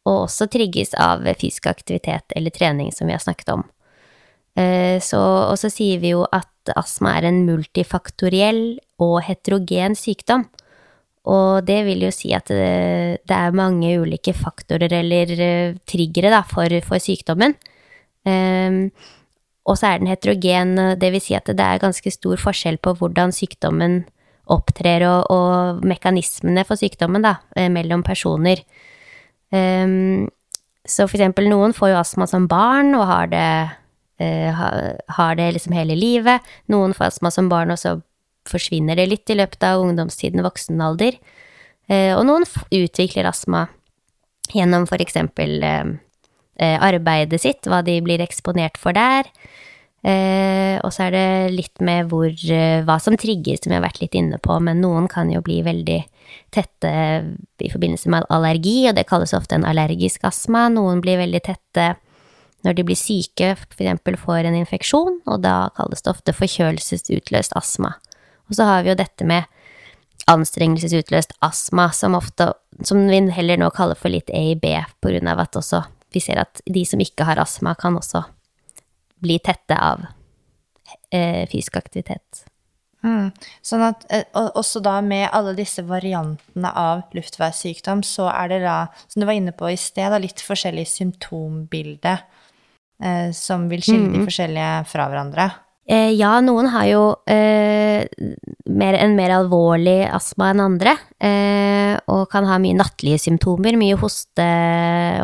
og også trigges av fysisk aktivitet eller trening, som vi har snakket om. Eh, så, og så sier vi jo at astma er en multifaktoriell og heterogen sykdom. Og det vil jo si at det, det er mange ulike faktorer eller uh, triggere da, for, for sykdommen. Um, og så er den heterogen, vil si at det er ganske stor forskjell på hvordan sykdommen opptrer og, og mekanismene for sykdommen da, eh, mellom personer. Um, så for eksempel noen får jo astma som barn og har det, uh, har det liksom hele livet. Noen får astma som barn, og så forsvinner det litt i løpet av ungdomstiden, voksenalder. Uh, og noen utvikler astma gjennom for eksempel uh, arbeidet sitt, hva de blir eksponert for der. Eh, og så er det litt med hvor, eh, hva som trigger, som vi har vært litt inne på, men noen kan jo bli veldig tette i forbindelse med allergi, og det kalles ofte en allergisk astma. Noen blir veldig tette når de blir syke, f.eks. får en infeksjon, og da kalles det ofte forkjølelsesutløst astma. Og så har vi jo dette med anstrengelsesutløst astma, som, ofte, som vi heller nå kaller for litt grunn av at også vi ser at de som ikke har astma, kan også bli tette av eh, fysisk aktivitet. Mm. Sånn at eh, også da med alle disse variantene av luftveissykdom, så er det da, som du var inne på i sted, da, litt forskjellig symptombilde eh, som vil skille mm. de forskjellige fra hverandre. Eh, ja, noen har jo eh, mer, en mer alvorlig astma enn andre, eh, og kan ha mye nattlige symptomer, mye hoste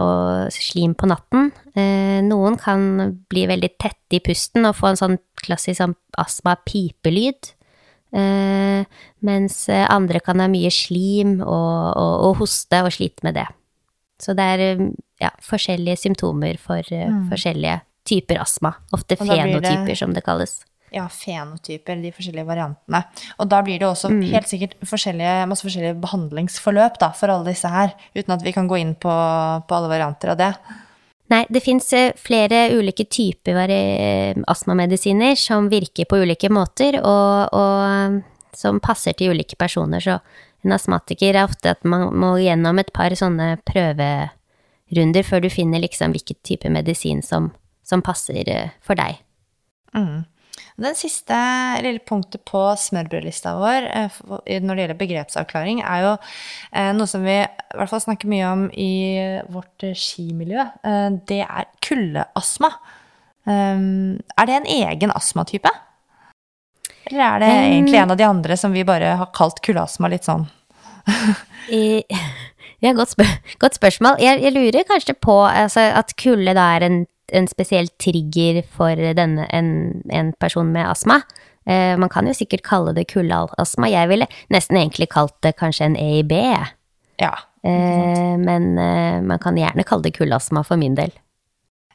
og slim på natten. Eh, noen kan bli veldig tette i pusten og få en sånn klassisk sånn astma-pipelyd. Eh, mens andre kan ha mye slim og, og, og, hoste og slite med det. Så det er ja, forskjellige symptomer for mm. forskjellige typer astma. Ofte fenotyper, det, som det kalles. Ja, fenotyper, de forskjellige variantene. Og da blir det også mm. helt sikkert forskjellige, masse forskjellige behandlingsforløp da, for alle disse her, uten at vi kan gå inn på, på alle varianter av det. Nei, det fins eh, flere ulike typer astmamedisiner som virker på ulike måter, og, og, som passer til ulike personer. Så en astmatiker er ofte at man må gjennom et par sånne prøverunder før du finner liksom hvilken type medisin som som passer eh, for deg. Mm. Den siste lille punktet på smørbrødlista vår eh, når det gjelder begrepsavklaring, er jo eh, noe som vi i hvert fall snakker mye om i vårt skimiljø. Det er kuldeastma. Er det en egen astmatype? Eller er det egentlig en av de andre som vi bare har kalt kuldeastma litt sånn? ja, godt, spør godt spørsmål. Jeg, jeg, lurer kanskje på altså, at kulde da er en en spesiell trigger for denne, en, en person med astma. Eh, man kan jo sikkert kalle det kuldeastma. Jeg ville nesten egentlig kalt det kanskje en EIB. Ja. Eh, men eh, man kan gjerne kalle det kuldeastma for min del.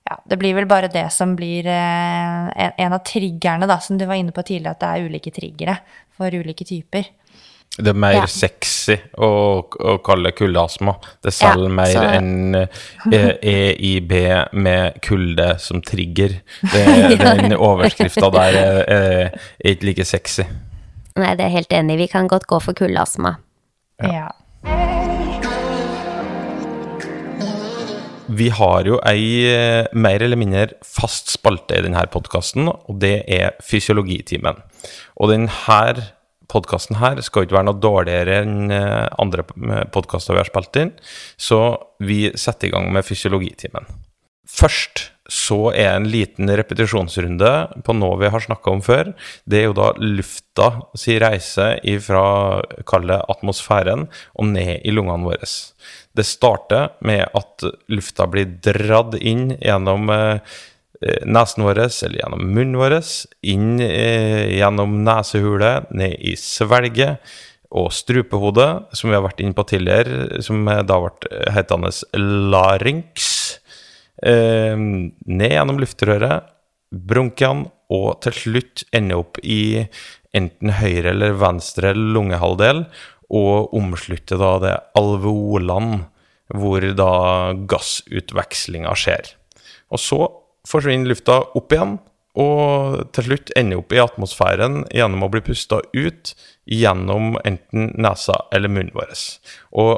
Ja, det blir vel bare det som blir eh, en, en, av triggerne, da, som du var inne på tidligere, at det er ulike triggere for ulike typer. Det er mer ja. sexy å, å kalle kuldeastma. Det selger ja, mer enn EIB eh, e med kulde som trigger. Det, den overskrifta der er, er, ikke like sexy. Nei, det er helt enig. Vi kan godt gå for kuldeastma. Ja. Vi har jo ei eh, mer eller mindre fast spalte i denne podkasten, og det er Fysiologitimen. Og denne podkasten her skal ikke være noe dårligere enn eh, andre podkaster vi har spilt inn, så vi setter i gang med fysiologitimen. Først så er en liten repetisjonsrunde på noe vi har snakka om før. Det er jo da lufta si reise fra, kall atmosfæren, og ned i lungene våre. Det starter med at lufta blir dratt inn gjennom eh, Eh, nesen vår eller gjennom munnen vår, inn eh, gjennom nesehulet, ned i svelget og strupehodet, som vi har vært inne på tidligere, som da ble hetende larynx. Eh, ned gjennom luftrøret, bronkiene, og til slutt ende opp i enten høyre eller venstre lungehalvdel, og omslutte da det alveolene, hvor da gassutvekslinga skjer. Og så forsvinner lufta opp igjen, og til slutt ender opp i atmosfæren gjennom å bli pusta ut gjennom enten nesa eller munnen vår. Og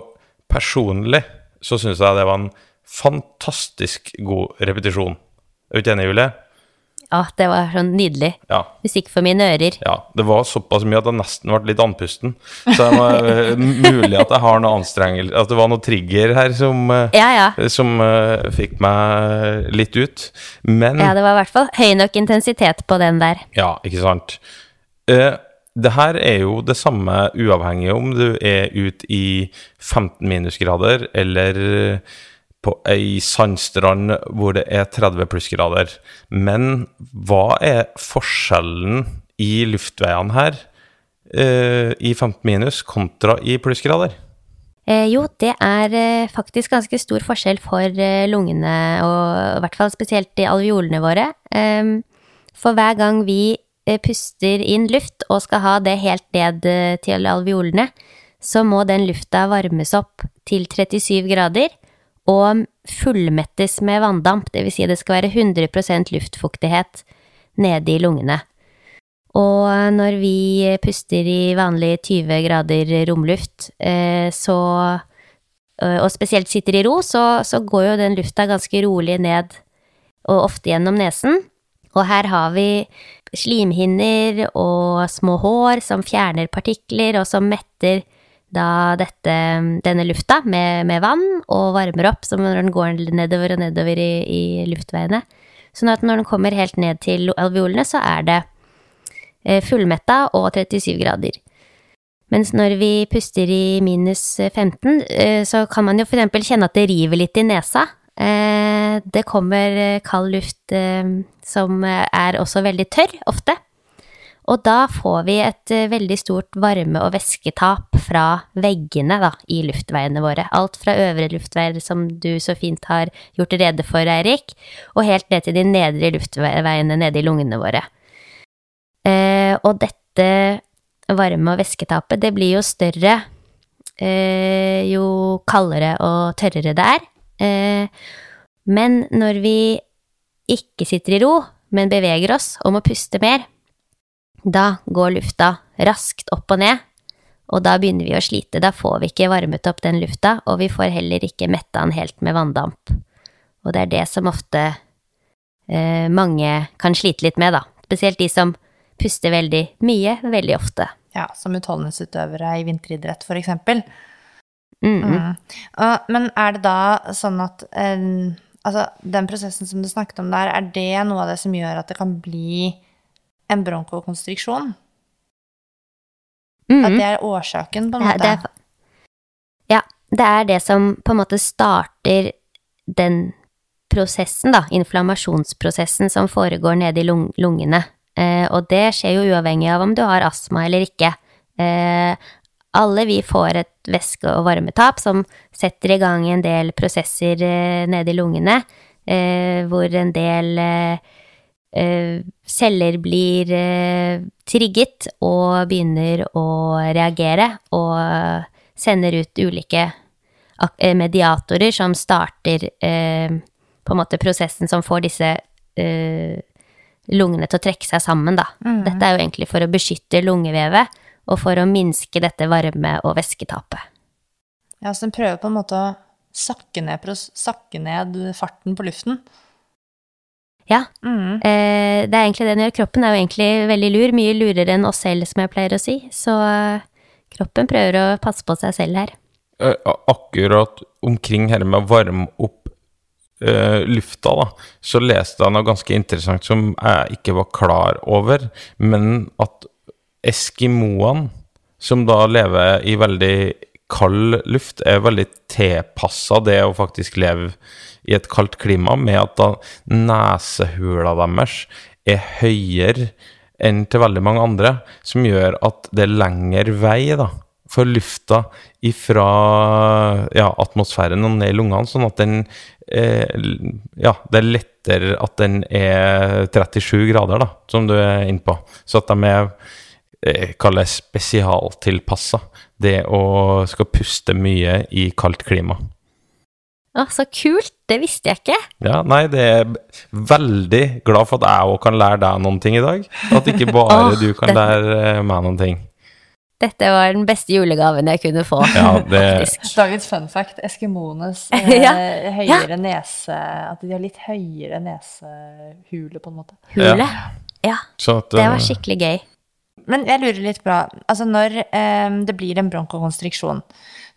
personlig så syns jeg det var en fantastisk god repetisjon. Er du ikke enig, Julie? Å, det var sånn nydelig. Ja. Musikk for mine ører. Ja, det var såpass mye at jeg nesten ble litt andpusten. Så det var eh, mulig at jeg har noe anstrengelse At det var noe trigger her som, eh, Ja, ja. som uh, fikk meg litt ut. Men Ja, det var i hvert fall høy nok intensitet på den der. Ja, ikke sant. Uh, det her er jo det samme uavhengig om du er ute i 15 minusgrader eller på ei sandstrand hvor det er 30 plussgrader. Men hva er forskjellen i luftveiene her eh, i 15 minus kontra i plussgrader? Eh, jo, det er eh, faktisk ganske stor forskjell for eh, lungene, og i hvert fall spesielt i alveolene våre. Ehm, for hver gang vi eh, puster inn luft og skal ha det helt ned eh, til alveolene, så må den lufta varmes opp til 37 grader og fullmettes med vanndamp, vil si det skal være 100% luftfuktighet nede i lungene. Og når vi puster i vanlig 20 grader romluft, eh, så Og spesielt sitter i ro, så, så går jo den lufta ganske rolig ned, og ofte gjennom nesen. Og her har vi slimhinner og små hår som fjerner partikler, og som metter da dette, denne lufta med, med vann, og varmer opp som når den går nedover og nedover i, i luftveiene. Sånn at når den kommer helt ned til alveolene, så er det eh, fullmetta og 37 grader. Mens når vi puster i minus 15, eh, så kan man jo eksempel kjenne at det river litt i nesa. Eh, Det kommer kald luft som er også veldig tørr, ofte. Og da får vi et eh, veldig stort varme- og væsketap fra veggene da, i luftveiene våre. Alt fra øvre luftveier, som du så fint har gjort rede for, Eirik, og helt ned til de nedre luftveiene nede i lungene våre. Eh, og dette varme- og væsketapet, det blir jo større eh, jo kaldere og tørrere det er. Eh, men når vi ikke sitter i ro, men beveger oss og må puste mer, da går lufta raskt opp og ned, og da begynner vi å slite. Da får vi ikke varmet opp den lufta, og vi får heller ikke metta den helt med vanndamp. Og det er det som ofte eh, mange kan slite litt med, da. Spesielt de som puster veldig mye, veldig ofte. Ja, som utholdenhetsutøvere i vinteridrett, for eksempel. Mm, mm. Mm. Men er det da sånn at eh, altså, den prosessen som du snakket om der, er det noe av det som gjør at det kan bli en bronkokonstriksjon? Mm. At det er årsaken, på en Ja, måte? det er, ja, det er det som på en måte starter den prosessen, da, inflammasjonsprosessen som foregår nede i lung lungene. Eh, og det skjer jo uavhengig av om du har astma eller ikke. Eh, alle vi får et væske- og varmetap som setter i gang en del prosesser eh, nede i lungene, eh, hvor en del eh, celler blir eh, trigget og begynner å reagere og sender ut ulike eh, mediatorer som starter eh, på en måte prosessen som får disse eh, lungene til å trekke seg sammen, da. Dette er jo egentlig for å beskytte lungevevet og for å minske dette varme- og væsketapet. Ja, så den prøver på en måte å sakke ned, sakke ned farten på luften. Ja, Mm. eh, det er egentlig det den gjør. Kroppen er jo egentlig veldig lur, mye lurere enn oss selv, som jeg pleier å si. Så eh, kroppen prøver å passe på seg selv her. Eh, akkurat omkring her med å varme opp eh, lufta, da, så leste jeg noe ganske interessant som jeg ikke var klar over, men at eskimoene, som da lever i veldig kald luft, er veldig tilpassa det å faktisk leve i et kaldt klima, med at da nesehula deres er høyere enn til veldig mange andre, som gjør at det er lengre vei da, for lufta ifra ja, atmosfæren og ned i lungene, sånn at den eh, Ja, det er lettere at den er 37 grader, da, som du er inne på. Så at de er eh, Kall spesialtilpassa. Det å skal puste mye i kaldt klima. Å, så kult! Det visste jeg ikke. Ja, nei, det er veldig glad for at jeg òg kan lære deg noen ting i dag. At ikke bare oh, du kan dette, lære eh, meg noen ting. Dette var den beste julegaven jeg kunne få, Ja, det, faktisk. Dagens fun fact, eskimoenes eh, Ja. høyere nese At de har litt høyere nesehule, på en måte. Hule. Ja, så at, det eh, var skikkelig gøy. Men jeg lurer litt på Altså, når eh, det blir en bronkokonstriksjon,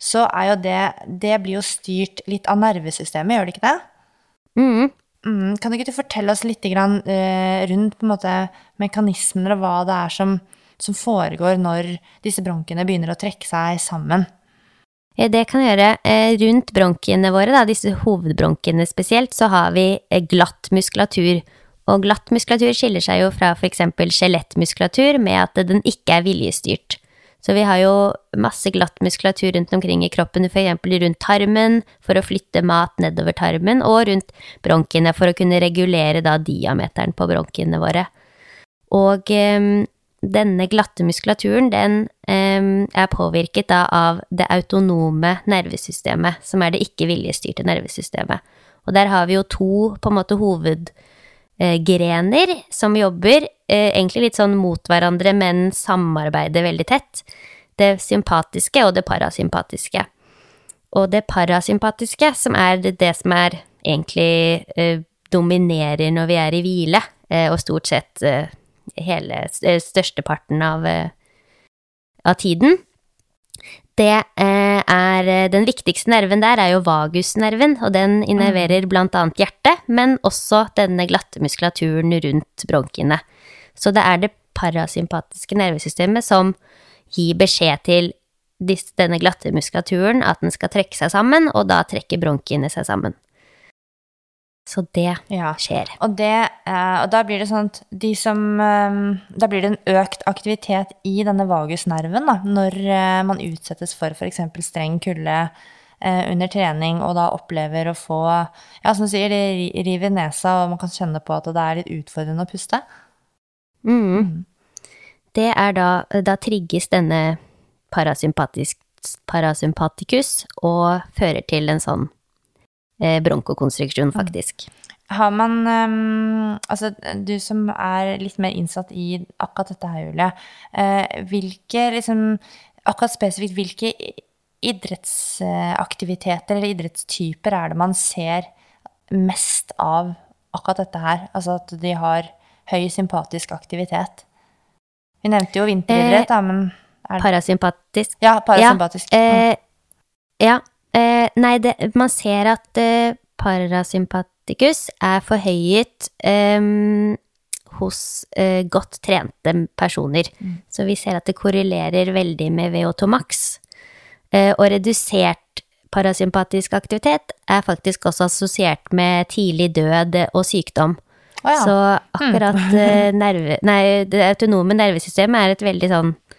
så er jo det Det blir jo styrt litt av nervesystemet, gjør det ikke det? Mm. Mm, kan ikke du fortelle oss litt grann, eh, rundt på en måte, mekanismer og hva det er som, som foregår når disse bronkene begynner å trekke seg sammen? Det kan jeg gjøre. Eh, Rundt bronkiene våre, da, disse hovedbronkene spesielt, så har vi eh, glatt muskulatur. Og glatt muskulatur skiller seg jo fra f.eks. skjelettmuskulatur med at den ikke er viljestyrt. Så vi har jo masse glatt muskulatur rundt omkring i kroppen, f.eks. rundt tarmen for å flytte mat nedover tarmen, og rundt bronkene for å kunne regulere da diameteren på bronkene våre. Og eh, denne glatte muskulaturen, den eh, er påvirket da av det autonome nervesystemet, som er det ikke viljestyrte nervesystemet. Og der har vi jo to på en måte hovedgrener som jobber eh, egentlig litt sånn mot hverandre, men samarbeider veldig tett. Det sympatiske og det parasympatiske. Og det parasympatiske, som er det, som er egentlig eh, dominerer når vi er i hvile, eh, og stort sett eh, hele eh, størsteparten av, eh, av tiden. Det eh, er eh, Den viktigste nerven der er jo vagusnerven, og den innerverer blant annet hjertet, men også denne glatte muskulaturen rundt bronkiene. Så det er det parasympatiske nervesystemet som gir beskjed til denne glatte muskulaturen at den skal trekke seg sammen, og da trekker bronkiene seg sammen. Så det Ja. skjer. Og, det, eh, og da blir det sånn at de som eh, Da blir det en økt aktivitet i denne vagusnerven da, når eh, man utsettes for f.eks. streng kulde under trening, og da opplever å få Ja, som du sier, det river i nesa, og man kan kjenne på at det er litt utfordrende å puste. Mm. Det er da Da trigges denne parasympatikus parasympaticus og fører til en sånn bronkokonstriksjon, faktisk. Har man ehm, Altså, du som er litt mer innsatt i akkurat dette her, Julie. eh, hvilke liksom Akkurat spesifikt hvilke idrettsaktiviteter eller idrettstyper er det man ser mest av akkurat dette her? Altså at de har høy sympatisk aktivitet. Vi nevnte jo vinteridrett, da, men det Parasympatisk Ja, parasympatisk. Eh, ja. Eh, nei, det, man ser at eh, parasympaticus er forhøyet eh, hos eh, godt trente personer. Så vi ser at det korrelerer veldig med VO2 max. Eh, og redusert parasympatisk aktivitet er faktisk også assosiert med tidlig død og sykdom. Oh, ja. Så akkurat mm. nerve... Nei, det autonome nervesystemet er et veldig sånn eh,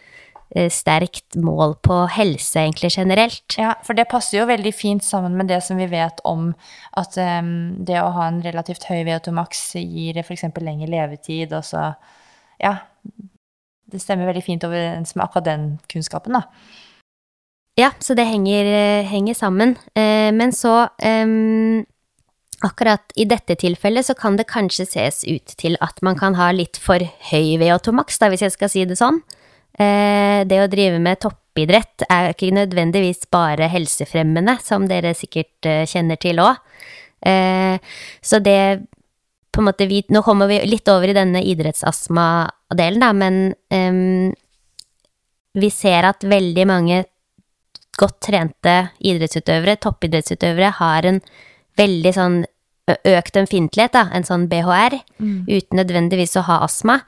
sterkt mål på helse, egentlig generelt. Ja, for det passer jo veldig fint sammen med det som vi vet om at um, det å ha en relativt høy VO2 max gir f.eks. lengre levetid, og så Ja. Det stemmer veldig fint overens med akkurat den kunnskapen, da. Ja, så det henger, eh, henger sammen. Eh, men så um Akkurat i dette tilfellet så kan det kanskje ses ut til at man kan ha litt for høy VO2 maks, hvis jeg skal si det sånn. Eh, det å drive med toppidrett er ikke nødvendigvis bare helsefremmende, som dere sikkert eh, kjenner til òg. Eh, så det på en måte vi, Nå kommer vi litt over i denne idrettsastma-delen, da, men em, vi ser at veldig mange godt trente idrettsutøvere, toppidrettsutøvere, har en veldig sånn økt ømfintlighet, da, en sånn BHR, uten nødvendigvis å ha astma.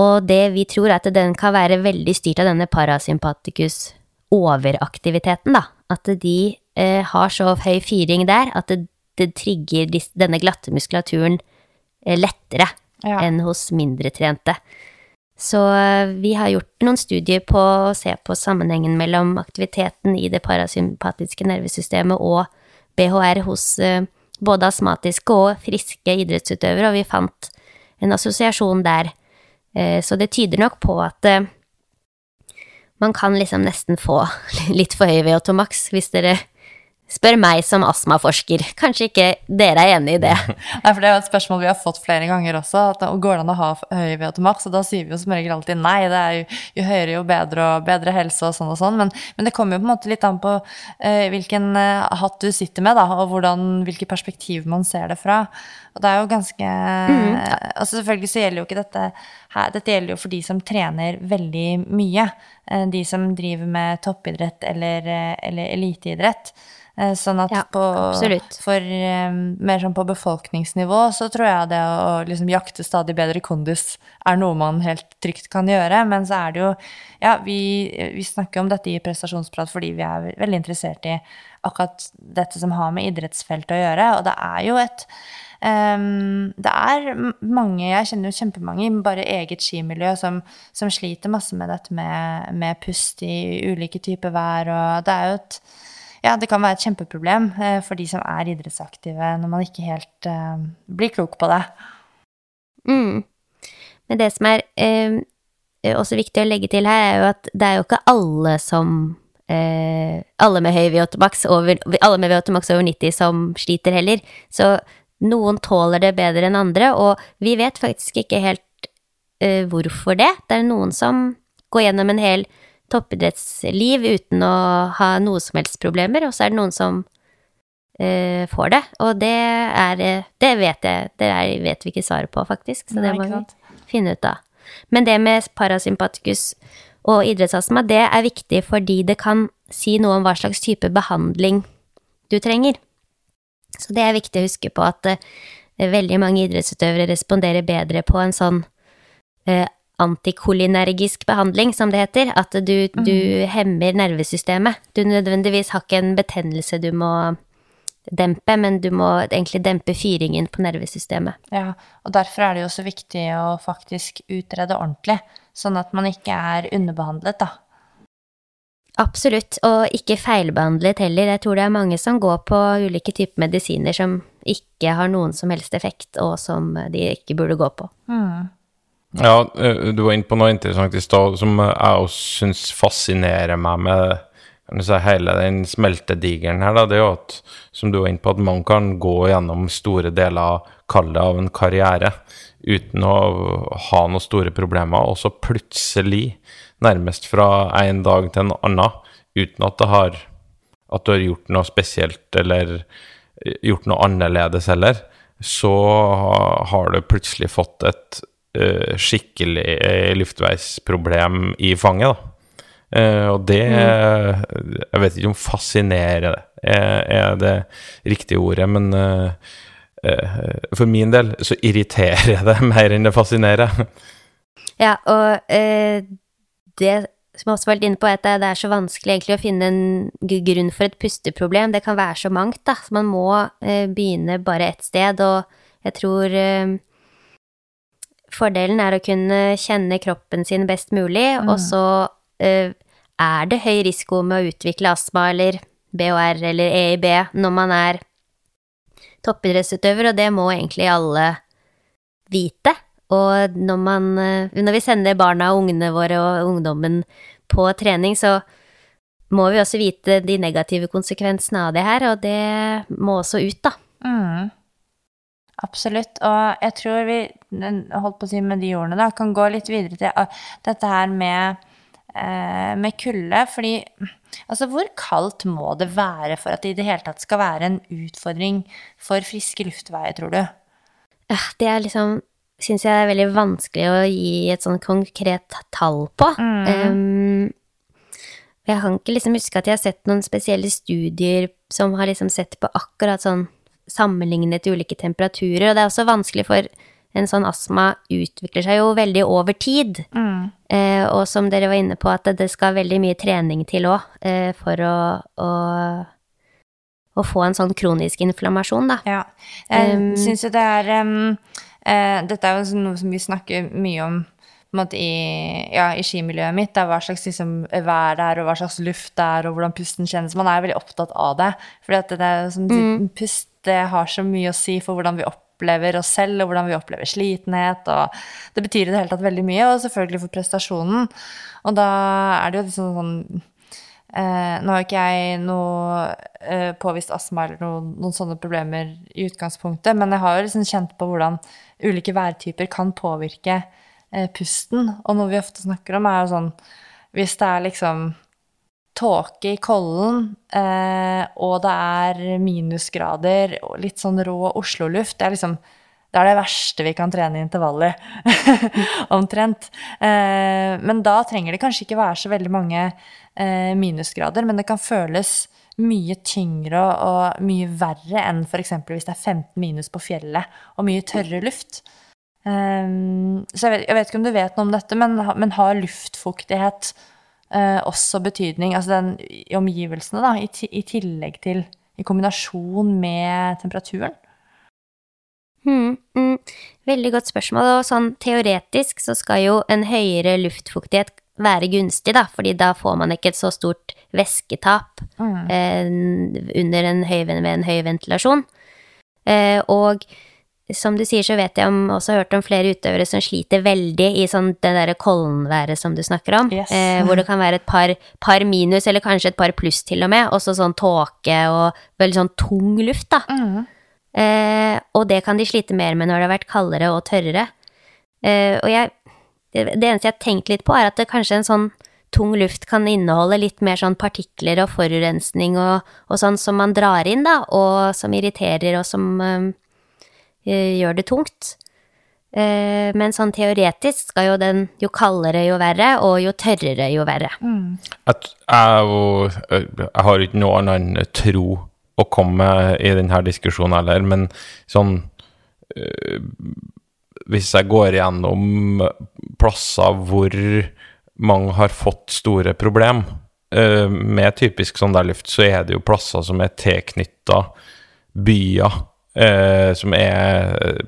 Og det vi tror er at den kan være veldig styrt av denne parasympaticus overaktiviteten, da. At de eh, har så høy fyring der at det, det trigger denne glatte muskulaturen eh, lettere Ja. enn hos mindre trente. Så eh, vi har gjort noen studier på å se på sammenhengen mellom aktiviteten i det parasympatiske nervesystemet og BHR hos eh, både astmatiske og friske idrettsutøvere, og vi fant en assosiasjon der. Eh, Så det tyder nok på at eh, man kan liksom nesten få litt for høy VO2 maks hvis dere Spør meg som astmaforsker. Kanskje ikke dere er enig i det. Nei, for Det er jo et spørsmål vi har fått flere ganger også. at Går det an å ha høy VO2-maks? Og da sier vi jo som regel alltid nei. det er Jo, jo høyere, jo bedre, og bedre helse og sånn og sånn. Men, men det kommer jo på en måte litt an på eh, hvilken eh, hatt du sitter med, da, og hvordan, hvilke perspektiv man ser det fra. Og det er jo ganske altså Selvfølgelig så gjelder jo ikke dette her Dette gjelder jo for de som trener veldig mye. eh, De som driver med toppidrett eller, eh, eller eliteidrett. Eh, Sånn at Ja, på, for eh, mer sånn på befolkningsnivå så tror jeg det å liksom jakte stadig bedre kondis er noe man helt trygt kan gjøre. Men så er det jo Ja, vi, vi snakker om dette i prestasjonsprat fordi vi er veldig interessert i akkurat dette som har med idrettsfeltet å gjøre. Og det er jo et Um, det er mange, jeg kjenner jo kjempemange i bare eget skimiljø som, som sliter masse med dette med, med pust i ulike typer vær, og det er jo et ja, det kan være et kjempeproblem eh, for de som er idrettsaktive, når man ikke helt uh, blir klok på det. Mm. Men det som er eh, også viktig å legge til her, er jo at det er jo ikke alle som eh, Alle med høy VO2max over, alle med VO2max over 90 som sliter heller. Så noen tåler det bedre enn andre, og vi vet faktisk ikke helt eh, hvorfor det. Det er noen som går gjennom en hel toppidrettsliv uten å ha noe som helst problemer, og så er det noen som eh, får det. Og det er eh, Det vet jeg, det er, vet vi ikke svaret på, faktisk, så det Nei, må vi finne ut av. Men det med parasympatikus og idrettsastma, det er viktig fordi det kan si noe om hva slags type behandling du trenger. Så det er viktig å huske på at eh, veldig mange idrettsutøvere responderer bedre på en sånn eh, antikolinergisk behandling, som det heter. At du, du hemmer nervesystemet. Du nødvendigvis har ikke en betennelse du må dempe, men du må egentlig dempe fyringen på nervesystemet. Ja, og derfor er det jo så viktig å faktisk utrede ordentlig, sånn at man ikke er underbehandlet, da. Absolutt, og ikke feilbehandlet heller. Jeg tror det er mange som går på ulike typer medisiner som ikke har noen som helst effekt, og som de ikke burde gå på. Ja, eh, du var inne på noe interessant i stad som jeg også syns fascinerer meg med si, hele den smeltedigeren her. Da. Det er jo at, som du var inne på, at man kan gå gjennom store deler av kallet av en karriere uten å ha noen store problemer, og så plutselig, nærmest fra en dag til en annen, uten at har at du har gjort noe spesielt eller gjort noe annerledes heller, så har du plutselig fått et eh, skikkelig eh, luftveisproblem i fanget, da. Uh, og det Jeg vet ikke om 'fascinere' er, er det riktige ordet, men uh, uh, for min del så irriterer det mer enn det fascinerer. Ja, og eh, det som jeg også var litt inne på, er at det er så vanskelig egentlig å finne en grunn for et pusteproblem. Det kan være så mangt, da. Så man må eh, begynne bare ett sted, og jeg tror eh, fordelen er å kunne kjenne kroppen sin best mulig, og så uh, er det høy risiko med å utvikle astma eller BHR eller EIB når man er toppidrettsutøver, og det må egentlig alle vite. Og når, man, eh, når vi sender barna og ungene våre og ungdommen på trening, så må vi også vite de negative konsekvensene av det her, og det må også ut, da. Mm. Absolutt. Og jeg tror vi, holdt på å si med de ordene, da, kan gå litt videre til ah, dette her med, eh, med kulde. Fordi altså, hvor kaldt må det være for at det i det hele tatt skal være en utfordring for friske luftveier, tror du? Ja, Det er liksom Syns jeg er veldig vanskelig å gi et sånn konkret tall på. Um, jeg kan ikke liksom huske at jeg har sett noen spesielle studier som har liksom sett på akkurat sånn sammenlignet ulike temperaturer, og det er også vanskelig for en sånn astma utvikler seg jo veldig over tid. Eh, og som dere var inne på, at det skal veldig mye trening til òg eh, for å, å, å få en sånn kronisk inflammasjon, da. Ja. Jeg Um, syns jo det er um, eh, Dette er jo sånn noe som vi snakker mye om måte i, ja, i skimiljøet mitt. Det er hva slags liksom, vær det er, og hva slags luft det er, og hvordan pusten kjennes. Man er veldig opptatt av det. For det som du sier, pust det har så mye å si for hvordan vi opplever oss selv, og hvordan vi opplever slitenhet. og Det betyr i det hele tatt veldig mye, og selvfølgelig for prestasjonen. Og da er det jo liksom sånn eh, Nå har ikke jeg noe eh, påvist astma eller noen, noen sånne problemer i utgangspunktet, men jeg har jo liksom kjent på hvordan ulike værtyper kan påvirke eh, pusten. Og noe vi ofte snakker om, er jo sånn Hvis det er liksom tåke i Kollen, eh, og det er minusgrader og litt sånn rå Oslo-luft Det er liksom det er det verste vi kan trene i intervall. Omtrent. Eh, men da trenger det kanskje ikke være så veldig mange eh, minusgrader, men det kan føles mye tyngre og, mye verre enn f.eks. hvis det er 15 minus på fjellet og mye tørre luft. Um, så jeg vet, jeg vet, ikke om du vet noe om dette, men, men har luftfuktighet uh, også betydning, altså den i omgivelsene, da, i, i, tillegg til i kombinasjon med temperaturen? Hmm, mm, veldig godt spørsmål. Og sånn teoretisk så skal jo en høyere luftfuktighet være gunstig, da, fordi da får man ikke et så stort væsketap mm. eh, under en høy, ved en høy ventilasjon. Eh, og som du sier, så vet jeg om, også hørt om flere utøvere som sliter veldig i sånn det derre Kollen-været som du snakker om, yes. eh, hvor det kan være et par, par, minus, eller kanskje et par pluss til og med, og så sånn tåke og veldig sånn tung luft, da. Mm. Eh, og det kan de slite mer med når det har vært kaldere og tørrere. Eh, og jeg, det, det, eneste jeg har tenkt litt på, er at det kanskje en sånn tung luft kan inneholde litt mer sånn partikler og forurensning og, og sånn som man drar inn, da, og som irriterer og som eh, gjør det tungt. Eh, men sånn teoretisk skal jo den jo kaldere jo verre, og jo tørrere jo verre. Mm. Jeg, og, jeg, har ikke noe annet tro å komme i denne diskusjonen heller, men sånn Hvis jeg går gjennom plasser hvor mange har fått store problem øh, med typisk sånn der luft, så er det jo plasser som er tilknytta byer. Uh, som er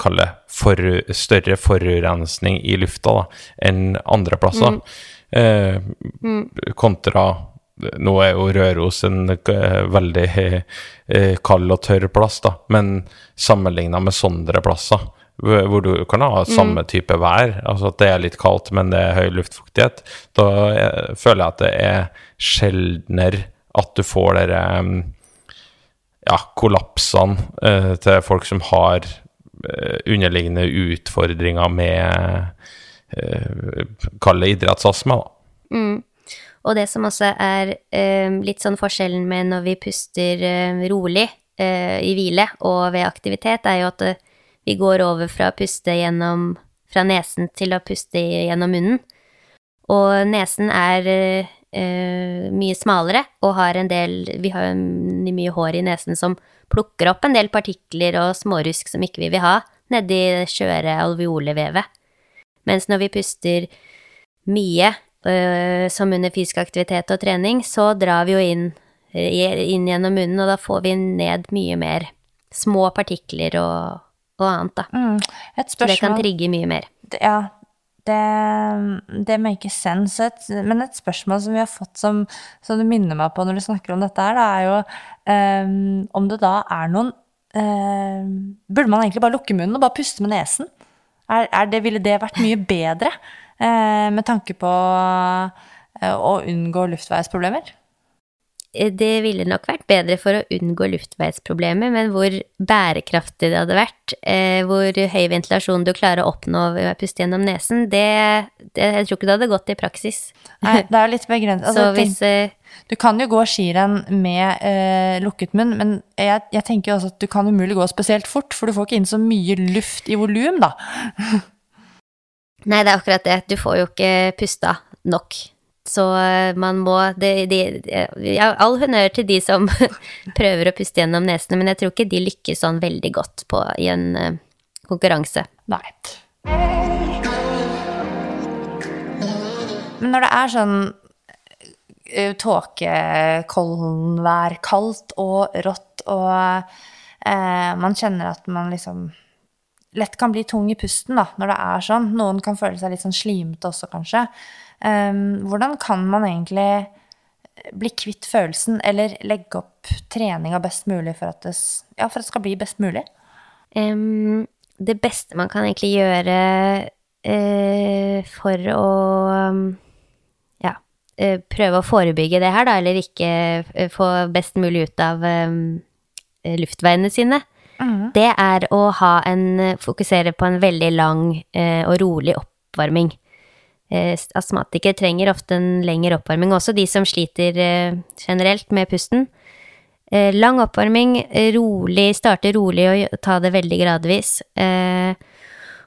Kall det for, større forurensning i lufta da, enn andre plasser. Mm. Uh, mm. Kontra nå er jo Røros en uh, veldig eh, kald og tørr plass, da, men sammenligna med sånne plasser, hvor du kan ha mm. samme type vær, altså at det er litt kaldt, men det er høy luftfuktighet, da eh, føler jeg at det er sjeldnere at du får dere ja, kollapsene eh, til folk som har eh, underliggende utfordringer med eh, Kall det idrettsastma, da. Mm. Og det som også er eh, litt sånn forskjellen med når vi puster eh, rolig i hvile og ved aktivitet, er jo at vi går over fra å puste gjennom fra nesen til å puste gjennom munnen. Og nesen er eh, mye smalere og har en del Vi har mye hår i nesen som plukker opp en del partikler og smårusk som ikke vi vil ha, nedi skjøre alveolevevet. Mens når vi puster mye Eh, som under fysisk aktivitet og trening, så drar vi jo inn, eh, inn gjennom munnen, og da får vi ned mye mer små partikler og, og annet, da. Mm. så det kan trigge mye mer. Ja, det, det makes sense. Et, men et spørsmål som vi har fått som, som, du minner meg på når du snakker om dette her, er jo um, om det da er noen um, Burde man egentlig bare lukke munnen og bare puste med nesen? Er, er det, ville det vært mye bedre? uh, med tanke på uh, å unngå luftveisproblemer? Eh, det ville nok vært bedre for å unngå luftveisproblemer, men hvor bærekraftig det hadde vært, hvor høy ventilasjon du klarer å oppnå ved å puste gjennom nesen, det, det, jeg tror ikke det hadde gått i praksis. Nei, det er litt begrenset. Altså, hvis, du kan jo gå skirenn med eh, lukket munn, men jeg, jeg tenker jo også at du kan umulig gå spesielt fort, for du får ikke inn så mye luft i volum, da. Nei, det er akkurat det. Du får jo ikke pusta nok. Så eh, man må det, de, ja, All honnør til de som prøver å puste gjennom nesene, men jeg tror ikke de lykkes sånn veldig godt på, i en uh, konkurranse. Nei. Men når det er sånn uh, tåkekoldenvær, kaldt og rått, og uh, man kjenner at man liksom lett kan bli tung i pusten da, når det er sånn. Noen kan føle seg litt sånn slimete også, kanskje. Um, hvordan kan man egentlig bli kvitt følelsen, eller legge opp treninga best mulig for at, det, ja, for at det, skal bli best mulig? Um, det beste man kan egentlig gjøre uh, for å um, ja, uh, prøve å forebygge det her, da, eller ikke eh, få best mulig ut av um, luftveiene sine, mm. det er å ha en Fokusere på en veldig lang uh, og rolig oppvarming. Eh, astmatikere trenger ofte en lengre oppvarming, også de som sliter eh, generelt med pusten. Eh, lang oppvarming, rolig, starte rolig og ta det veldig gradvis.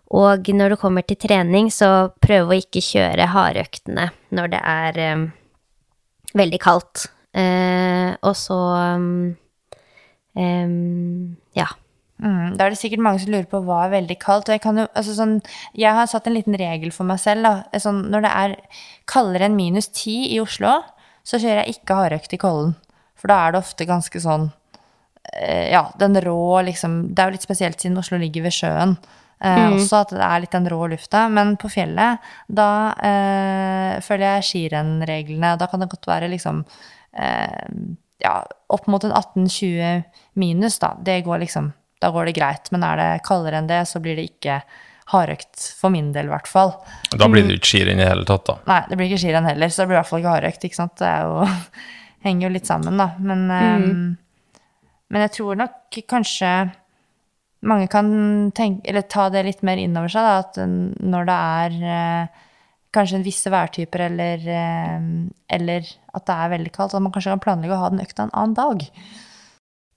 Og når det kommer til trening, så prøv å ikke kjøre hardøktene når det er veldig kaldt. Og så mm, ja. Mm, da er det sikkert mange som lurer på hva er veldig kaldt. Og jeg, kan jo, altså sånn, jeg har satt en liten regel for meg selv. Da. Sånn, når det er kaldere enn minus ti i Oslo, så kjører jeg ikke hardøkt i Kollen. For da er det ofte ganske sånn eh, Ja, den rå liksom Det er jo litt spesielt siden Oslo ligger ved sjøen. Eh, Også at det er litt den rå lufta. Men på fjellet, da eh, følger jeg skirennreglene. Da kan det godt være liksom eh, ja, opp mot en 18-20 minus, da. Det går liksom Da går det greit. Men er det kaldere enn det, så blir det ikke hardøkt. For min del, i hvert fall. Da blir det jo ikke skirenn i det hele tatt, da. Nei, det blir ikke skirenn heller, så det blir i hvert fall ikke hardøkt, ikke sant. Det er jo Henger jo litt sammen, da. Men, eh, men jeg tror nok kanskje mange kan tenke, eller ta det litt mer inn over seg, da, at når det er uh, kanskje en visse værtyper, eller, eh, eller at det er veldig kaldt, at man kanskje kan planlegge å ha den økta en annen dag.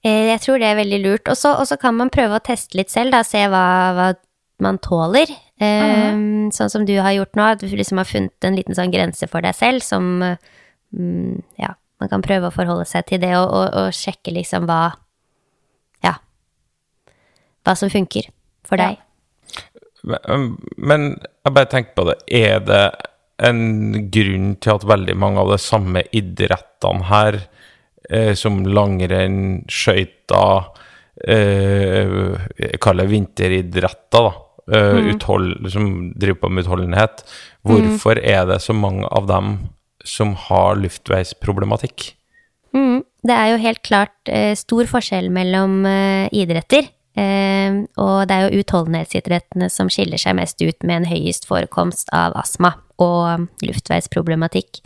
Eh, Jeg tror det er veldig lurt. Og så kan man prøve å teste litt selv, da, se hva, hva man tåler. Um, Sånn som du har gjort nå, at du liksom har funnet en liten sånn grense for deg selv som mm, Ja, man kan prøve å forholde seg til det og, og, og sjekke liksom hva Ja. Hva som funker for Ja. deg. Men, men jeg bare tenker på det. Er det en grunn til at veldig mange av de samme idrettene her, eh, som langrenn, skøyter, eh, kaller det vinteridretter, da, eh, uthold, som driver på med utholdenhet, hvorfor er det så mange av dem som har luftveisproblematikk? Mm, det er jo helt klart eh, stor forskjell mellom eh, idretter. Eh, og det er jo utholdenhetsidrettene som skiller seg mest ut med en høyest forekomst av astma og luftveisproblematikk.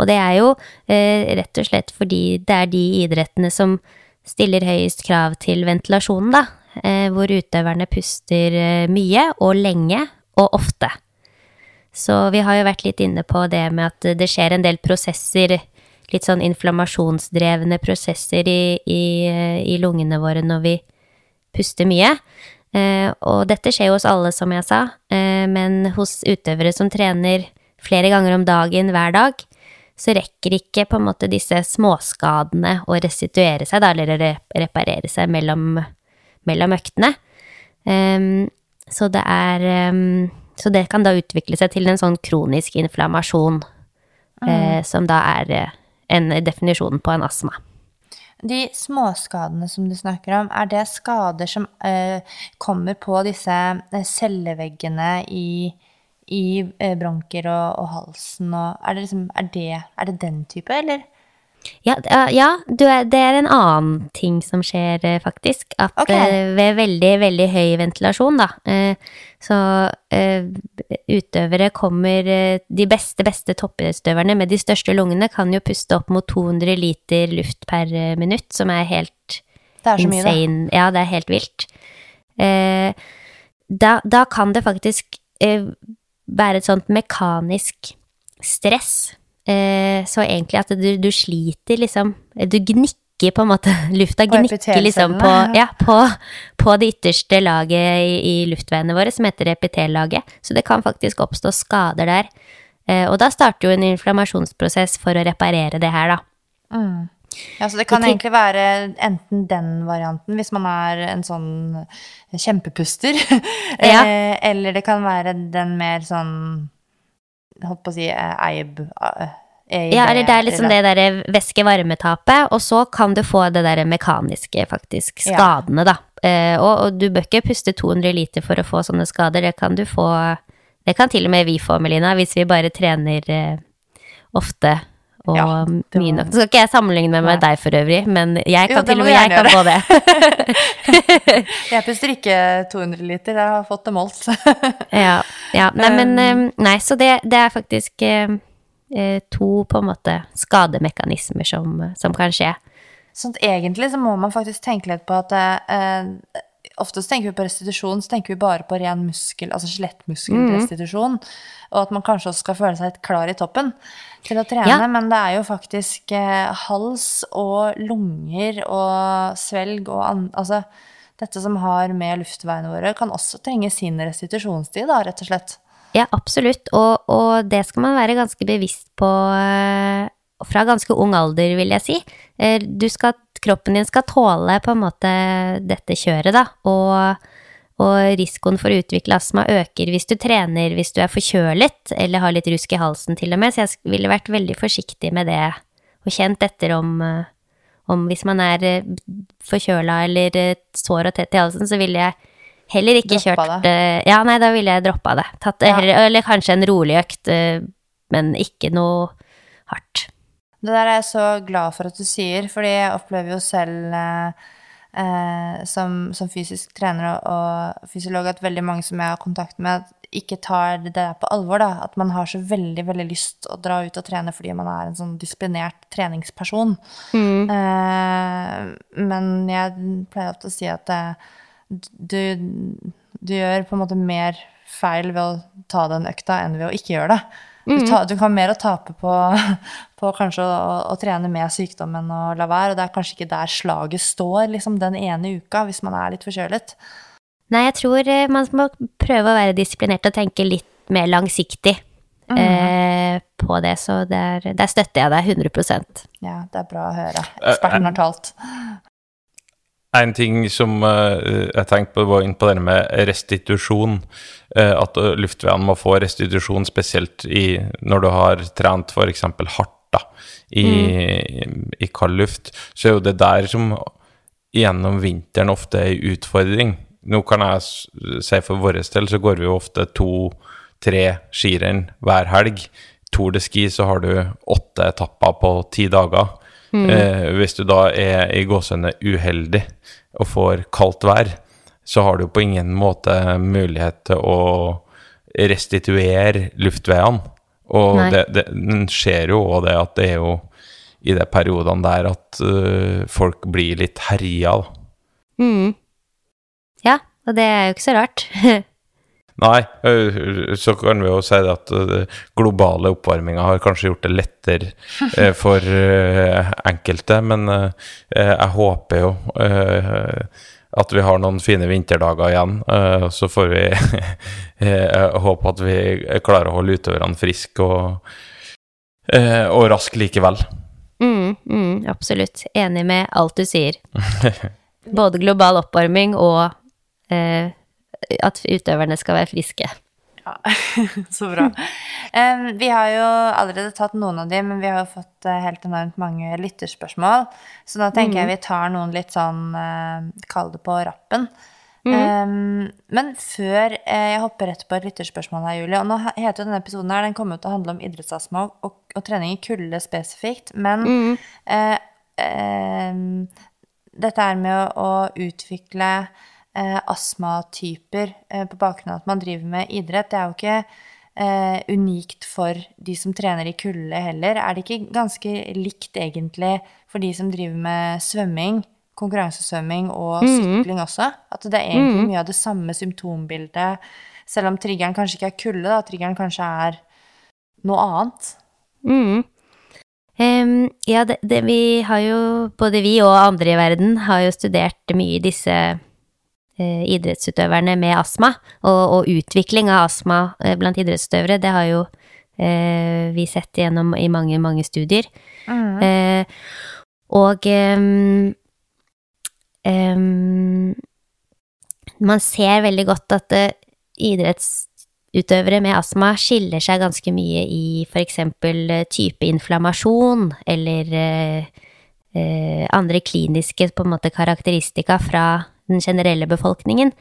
Og det er jo eh, rett og slett fordi det er de idrettene som stiller høyest krav til ventilasjonen, da. Eh, hvor utøverne puster eh, mye og lenge og ofte. Så vi har jo vært litt inne på det med at det skjer en del prosesser, litt sånn inflammasjonsdrevne prosesser i, i, i lungene våre når vi puster mye. Eh, og dette skjer jo hos alle, som jeg sa, eh, men hos utøvere som trener flere ganger om dagen hver dag, så rekker ikke på en måte disse småskadene å restituere seg, da, eller re reparere seg mellom, mellom øktene. Um, så det er um, Så det kan da utvikle seg til en sånn kronisk inflammasjon, eh, som da er eh, en definisjon på en astma. De småskadene som du snakker om, er det skader som uh, kommer på disse celleveggene i, i eh, bronker og, og halsen og er det, liksom, er, det, er det den type, eller? Ja, ja, du er, det er en annen ting som skjer, eh, faktisk. At okay. eh, ved veldig, veldig høy ventilasjon, da, eh, så eh, utøvere kommer eh, De beste, beste toppidrettsutøverne med de største lungene kan jo puste opp mot 200 liter luft per eh, minutt, som er helt Det er så mye, insane. Ja, det er helt vilt. Eh, da, da kan det faktisk eh, være et sånt mekanisk stress. Eh, så egentlig at du, du sliter liksom Du gnikker på en måte Lufta gnikker liksom på, ja, på, på det ytterste laget i, i luftveiene våre, som heter epitellaget. Så det kan faktisk oppstå skader der. Eh, og da starter jo en inflammasjonsprosess for å reparere det her, da. Mm. Ja, så det kan egentlig være enten den varianten, hvis man er en sånn kjempepuster, Ja. eh, eller det kan være den mer sånn Holdt på å si eh, EIB eh, Ja, eller det er liksom det derre væske-varmetapet, og så kan du få det derre mekaniske, faktisk, skadene, da. Eh, og, og du bør ikke puste 200 liter for å få sånne skader, det kan du få Det kan til og med vi få, Melina, hvis vi bare trener eh, ofte og Ja, var- nok. Så skal ikke jeg sammenligne med Nei. deg for øvrig, men jeg kan jo, til og med jeg kan få det. Jeg puster ikke 200 liter, jeg har fått det målt. Ja, ja. Nei, men Um, eh, Nei, så det, det er faktisk eh, eh, to på en måte skademekanismer som, som kan skje. Sånn egentlig så må man faktisk tenke litt på at eh, Oftest tenker vi på restitusjon, så tenker vi bare på ren muskel, altså skjelettmuskelrestitusjon. Og at man kanskje også skal føle seg litt klar i toppen til å trene. Ja. Men det er jo faktisk eh, hals og lunger og svelg og an, Altså dette som har med luftveiene våre, kan også trenge sin restitusjonstid, da, rett og slett. Ja, absolutt. Og, og det skal man være ganske bevisst på eh, fra ganske ung alder, vil jeg si. Eh, Du skal, kroppen din skal tåle på en måte dette kjøret, da. Og, og risikoen for å utvikle astma øker hvis du trener hvis du er forkjølet eller har litt rusk i halsen til og med, så jeg ville vært veldig forsiktig med det og kjent etter om, eh, om hvis man er eh, forkjøla eller eh, sår og tett i halsen, så ville jeg heller ikke Droppa kjørt det. Ja, nei, da ville jeg droppa det. Tatt, Ja. eller, eller kanskje en rolig økt, men ikke noe hardt. Det der er jeg så glad for at du sier, fordi jeg opplever jo selv eh, eh, som, som fysisk trener og, og fysiolog at veldig mange som jeg har kontakt med, ikke tar det der på alvor. da, At man har så veldig veldig lyst å dra ut og trene fordi man er en sånn disiplinert treningsperson. Eh, men jeg pleier ofte å si at eh, du, du gjør på en måte mer feil ved å ta den økta enn ved å ikke gjøre det. Du, ta, du kan mer å tape på, på kanskje å, å trene med sykdom enn å la være. Og det er kanskje ikke der slaget står liksom den ene uka, hvis man er litt forkjølet. Nei, jeg tror eh, man må prøve å være disiplinert og tenke litt mer langsiktig eh, på det, så der, der støtter jeg deg 100% Ja, det er bra å høre. Eksperten har talt. En ting som uh, jeg tenkte på, var inn på det med restitusjon. Uh, at uh, luftveiene må få restitusjon, spesielt i, når du har trent f.eks. hardt da, i, i kald luft. Så er jo det der som gjennom vinteren ofte er en utfordring. Nå kan jeg si for vår del så går vi jo ofte to-tre skirenn hver helg. Tour de Ski så har du åtte etapper på ti dager. Eh, hvis du da er i gåsehudene uheldig og får kaldt vær, så har du på ingen måte mulighet til å restituere luftveiene. Og det, det skjer jo òg det at det er jo i de periodene der at uh, folk blir litt herja. da. Mm. Ja, og det er jo ikke så rart. Nei, øh, så kan vi jo si at øh, globale oppvarminga har kanskje gjort det lettere øh, for enkelte, men jeg håper jo at vi har noen fine vinterdager igjen. Så får vi håpe at vi klarer å holde utøverne friske og, og raske likevel. Mm, mm, absolutt. Enig med alt du sier. Både global oppvarming og eh, at utøverne skal være friske. Ja, Så bra. Vi har jo allerede tatt noen av de, men vi har jo fått eh, helt enormt mange lytterspørsmål. Så da tenker jeg vi tar noen litt sånn uh, Kall det på rappen. Mm. men før eh, jeg hopper rett på et lytterspørsmål her, Julie Og nå heter jo denne episoden her, den kommer til å handle om idrettsastma og, og, og trening i kulde spesifikt. Men eh, eh, dette er med å, å utvikle eh, astmatyper eh, på bakgrunn av at man driver med idrett, det er jo ikke eh, unikt for de som trener i kulde heller. Er det ikke ganske likt egentlig for de som driver med svømming, konkurransesvømming og sykling også? At det er egentlig mye av det samme symptombildet, selv om triggeren kanskje ikke er kulde, da. Triggeren kanskje er noe annet. Mm. Um, ja, det, det, vi har jo, både vi og andre i verden, har jo studert mye disse eh, idrettsutøverne med astma, og, og utvikling av astma eh, blant idrettsutøvere, det har jo eh, vi sett gjennom i mange, mange studier. Eh, og um, um, man ser veldig godt at eh, idrettsutøvere med astma skiller seg ganske mye i f.eks. type inflammasjon eller eh, eh, andre kliniske måte, karakteristika fra den generelle befolkningen.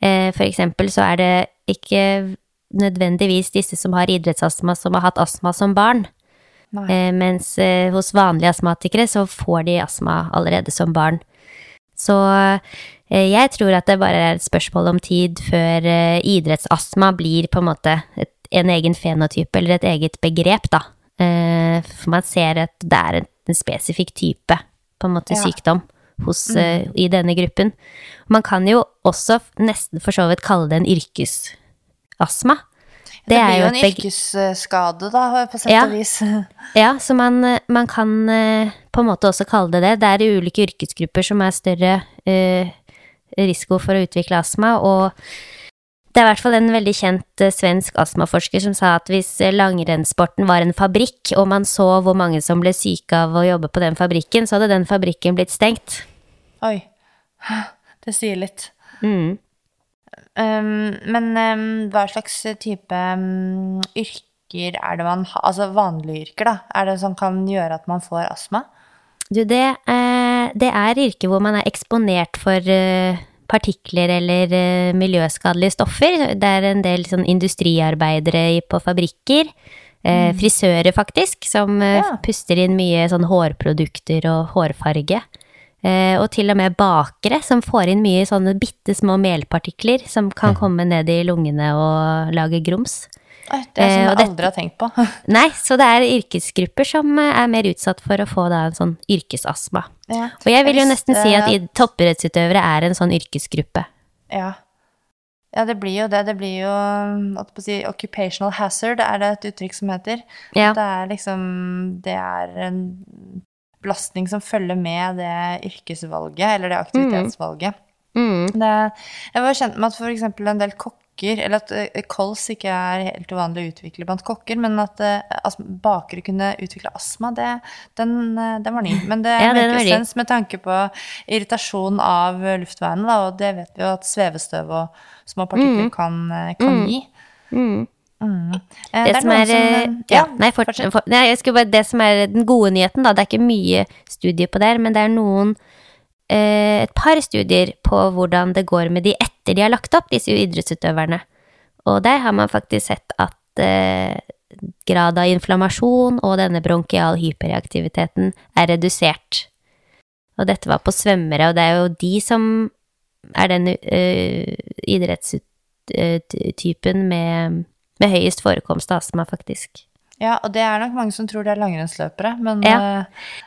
Eh, for eksempel så er det ikke nødvendigvis disse som har idrettsastma, som har hatt astma som barn. Nei. Eh, mens eh, hos vanlige astmatikere så får de astma allerede som barn. Så jeg tror at det bare er et spørsmål om tid før idrettsastma blir på en måte et, en egen fenotype, eller et eget begrep, da. For man ser at det er en, en spesifikk type på en måte Ja. sykdom hos, eh, i denne gruppen. Man kan jo også nesten for så vidt kalle det en yrkesastma. Det, det blir jo en yrkesskade, da, på sett Ja. og vis. Ja, så man, eh, man kan eh, på en måte også kalle det det. Det er ulike yrkesgrupper som er større eh, risiko for å utvikle astma, og det er i hvert fall en veldig kjent svensk astmaforsker som sa at hvis langrennssporten var en fabrikk, og man så hvor mange som ble syke av å jobbe på den fabrikken, så hadde den fabrikken blitt stengt. Oi. Det sier litt. Mm. Um, men um, hva slags type um, yrker er det man har Altså vanlige yrker, da? Er det som kan gjøre at man får astma? Du, det, eh, det er yrker hvor man er eksponert for eh, partikler eller eh, miljøskadelige stoffer. Det er en del sånn industriarbeidere på fabrikker. Eh, Frisører, faktisk, som eh, Ja. puster inn mye sånn hårprodukter og hårfarge. Eh, og til og med bakere, som får inn mye sånne bitte små melpartikler som kan komme ned i lungene og lage grums. Det er sånn jeg aldri har tenkt på. Nei, så det er yrkesgrupper som eh, er mer utsatt for å få da en sånn yrkesastma. ja. Og jeg vil jo nesten si at toppidrettsutøvere er en sånn yrkesgruppe. Ja. ja, det blir jo det. Det blir jo å si, occupational hazard, er det et uttrykk som heter. Ja. Det er liksom Det er en belastning som følger med det yrkesvalget, eller det aktivitetsvalget. Mm. Det, jeg var kjent med at f.eks. en del kokker, eller at eh, kols ikke er helt uvanlig å utvikle blant kokker, men at eh, bakere kunne utvikle astma, det, den, eh, den var ny. Men det Ja, ny. sense med tanke på irritasjon av luftveiene, da, og det vet vi jo at svevestøv og små partikler kan, kan mm. gi. Mm. Mm. Eh, Det, som er, eh, eh, ja, nei, fort, for, nei, bare, det som er den gode nyheten, da, det er ikke mye studier på det, men det er noen eh, et par studier på hvordan det går med de etter de har lagt opp, disse idrettsutøverne. Og der har man faktisk sett at eh, grad av inflammasjon og denne bronkial hyperreaktiviteten er redusert. Og dette var på svømmere, og det er jo de som er den uh, idrettstypen med, med høyest forekomst av astma, faktisk. Ja, og det er nok mange som tror det er langrennsløpere, men Ja. Uh,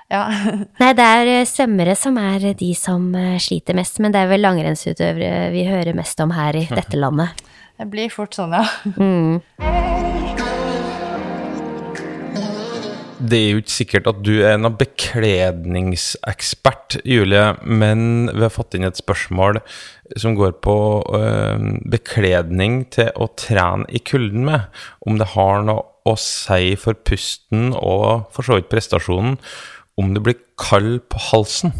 ja. Nei, det er eh, svømmere som er de som eh, sliter mest, men det er vel langrennsutøvere vi hører mest om her i dette landet. det blir fort sånn, ja. Mm. Det er jo ikke sikkert at du er noen bekledningsekspert, Julie, men vi har fått inn et spørsmål som går på øh, bekledning til å trene i kulden med. Om det har noe å si for pusten og for så vidt prestasjonen om du blir kald på halsen.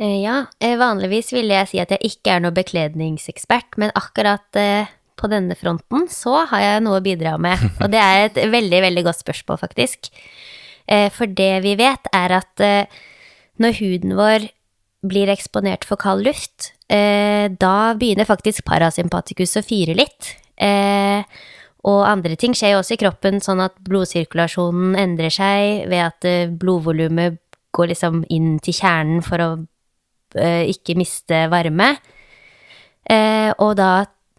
Eh, Ja, eh, vanligvis ville jeg si at jeg ikke er noen bekledningsekspert, men akkurat eh, på denne fronten så har jeg noe å bidra med. Og det er et veldig, veldig godt spørsmål, faktisk. Eh, For det vi vet, er at eh, når huden vår blir eksponert for kald luft, eh, da begynner faktisk parasympatikus å fire litt. Og andre ting skjer jo også i kroppen, sånn at blodsirkulasjonen endrer seg ved at blodvolumet går liksom inn til kjernen for å ikke miste varme. Og da,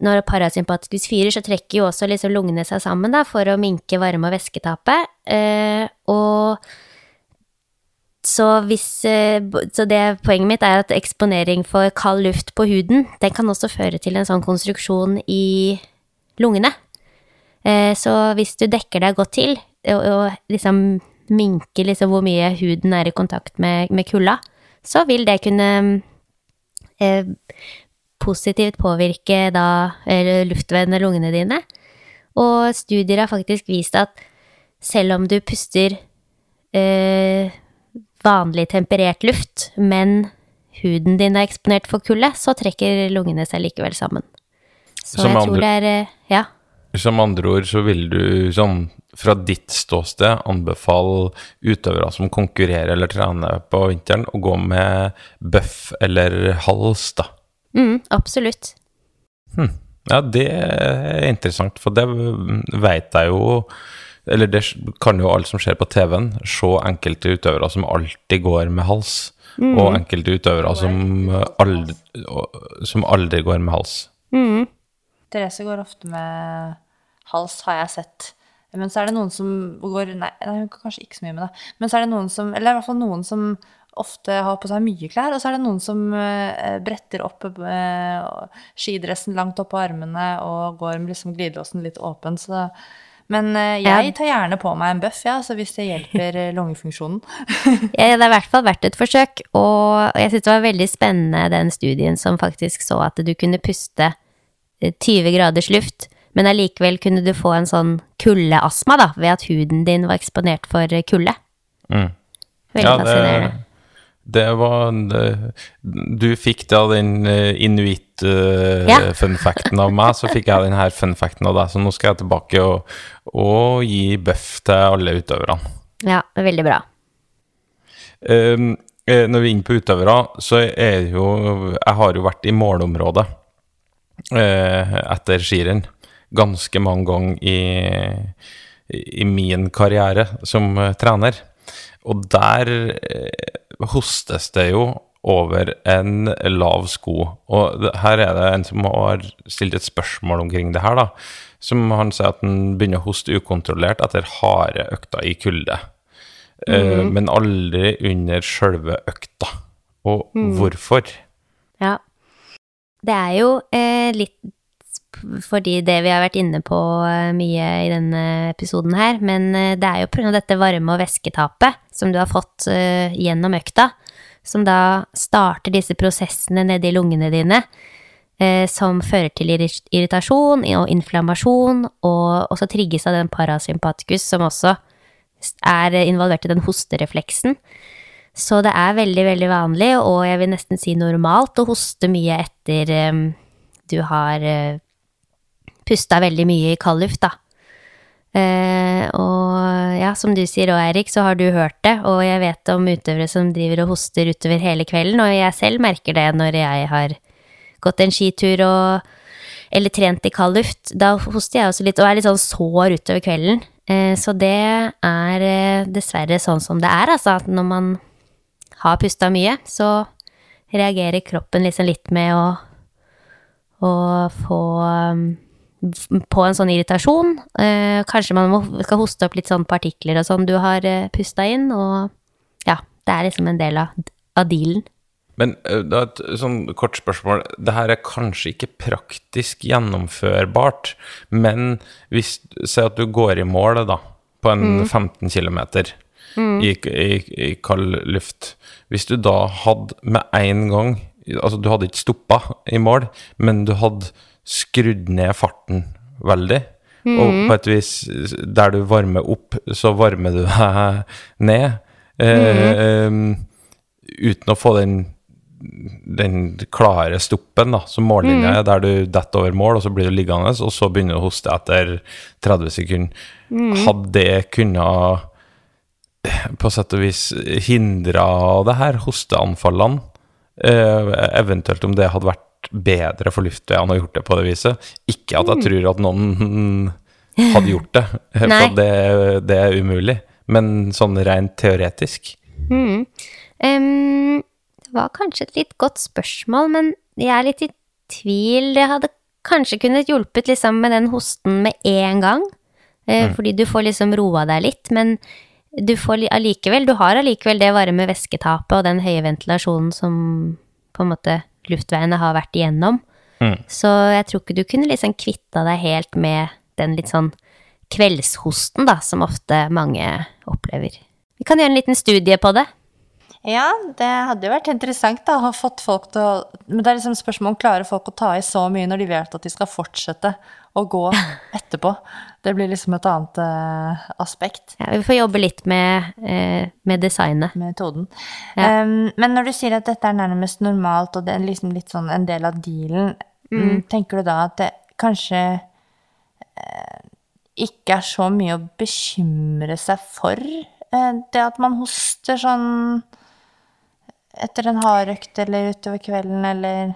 når parasympatikus fyrer, så trekker jo også liksom lungene seg sammen da, for å minke varme- og væsketapet. Eh, og så hvis eh, Så det poenget mitt er at eksponering for kald luft på huden, den kan også føre til en sånn konstruksjon i lungene. Eh, så hvis du dekker deg godt til, og, og liksom minker liksom hvor mye huden er i kontakt med, med kulda, så vil det kunne eh, positivt påvirke da luftveiene lungene dine. Og studier har faktisk vist at selv om du puster eh, vanlig temperert luft, men huden din er eksponert for kulde, så trekker lungene seg likevel sammen. Så Som jeg andre- tror det er eh, Ja. Som andre ord så vil du sånn fra ditt ståsted anbefale utøvere som konkurrerer eller trener på vinteren, å gå med bøff eller hals, da. Mm, absolutt. Ja, det er interessant, for det vet jeg jo Eller det kan jo alle som ser på TV-en, se enkelte utøvere som alltid går med hals, og enkelte utøvere som aldri, som aldri går med hals. Mm. Therese går ofte med hals, har jeg sett. Men så er det noen som går nei hun går kanskje ikke så mye med det. Men så er det noen som Eller i hvert fall noen som ofte har på seg mye klær, og så er det noen som eh, bretter opp eh, skidressen langt opp på armene og går med liksom glidelåsen litt åpen, så men eh, jeg tar gjerne på meg en bøff, ja, så hvis det hjelper lungefunksjonen. Ja, det er i hvert fall verdt et forsøk, og jeg synes det var veldig spennende den studien som faktisk så at du kunne puste eh, 20 graders luft, men allikevel kunne du få en sånn kuldeastma da, ved at huden din var eksponert for kulde. Mm. Veldig Ja, det, fascinerende. Det var det, Du fikk da den Ja. inuitt-funfacten av meg, så fikk jeg den her funfacten av deg. Så nå skal jeg tilbake og, og gi bøff til alle utøverne. Ja, veldig bra. Um, eh, når vi er inne på utøvere, så er det jo Jeg har jo vært i målområdet uh, etter skirenn ganske mange ganger i, i min karriere som eh, trener. Og der eh, hostes det jo over en lav sko. Og her er det en som har stilt et spørsmål omkring det her, da. Som han sier at han begynner å hoste ukontrollert etter harde økter i kulde. Eh, men aldri under sjølve økta. Og hvorfor? Ja. Det er jo eh, litt fordi det vi har vært inne på eh, mye i denne episoden her, men eh, det er jo pga. dette varme- og væsketapet som du har fått eh, gjennom økta, som da starter disse prosessene nedi lungene dine, som fører til irritasjon og inflammasjon, og også trigges av den parasympaticus, som også er involvert i den hosterefleksen. Så det er veldig, veldig vanlig, og jeg vil nesten si normalt, å hoste mye etter du har pusta veldig mye i kald luft, da. Eh, og ja, som du sier òg, Eirik, så har du hørt det, og jeg vet om utøvere som driver og hoster utover hele kvelden, og jeg selv merker det når jeg har gått en skitur og eller trent i kald luft. Da hoster jeg også litt, og er litt sånn sår utover kvelden. Eh, så det er eh, dessverre sånn som det er, altså, at når man har pusta mye, så reagerer kroppen liksom litt med å, å få um, på en sånn irritasjon. Eh, kanskje man må, skal hoste opp litt sånn partikler og sånn du har eh, pusta inn, og ja, det er liksom en del av, av dealen. Men eh, da et sånn kort spørsmål. Det her er kanskje ikke praktisk gjennomførbart, men hvis Se at du går i mål da, på en 15 km i, i, i kald luft. Hvis du da hadde med en gang Altså, du hadde ikke stoppa i mål, men du hadde skrudd ned farten veldig. Og på et vis, der du varmer opp, så varmer du deg ned. Eh, em, uten å få den den klare stoppen, da, som mållinja er, der du detter over mål, og så blir du liggende, og så begynner du å hoste etter 30 sekunder. Hadde det kunnet på sett og vis hindra det her, hosteanfallene? Eh, eventuelt om det hadde vært bedre for enn å gjort det på det viset. Ikke at jeg tror at noen hadde gjort det, for det, det er umulig. Men sånn rent teoretisk. Mm. Um, det var kanskje et litt godt spørsmål, men jeg er litt i tvil. Det hadde kanskje kunnet hjulpet liksom med den hosten med en gang, Mm. fordi du får liksom roa deg litt, men du får li- allikevel, du har allikevel det varme væsketapet og den høye ventilasjonen som på en måte luftveiene har vært igjennom. Mm. Så jeg tror ikke du kunne liksom kvitta deg helt med den litt sånn kveldshosten, da, som ofte mange opplever. Vi kan gjøre en liten studie på det. Ja, det hadde jo vært interessant da, å ha fått folk til å Men det er liksom spørsmål om klarer folk å ta i så mye når de vet at de skal fortsette å gå etterpå. Det blir liksom et annet uh, aspekt. Ja, vi får jobbe litt med, uh, med designet. metoden. Ja. Um, men når du sier at dette er nærmest normalt, og det er liksom litt sånn en del av dealen, mm, tenker du da at det kanskje uh, ikke er så mye å bekymre seg for? det at man hoster sånn etter en hardøkt eller utover kvelden, eller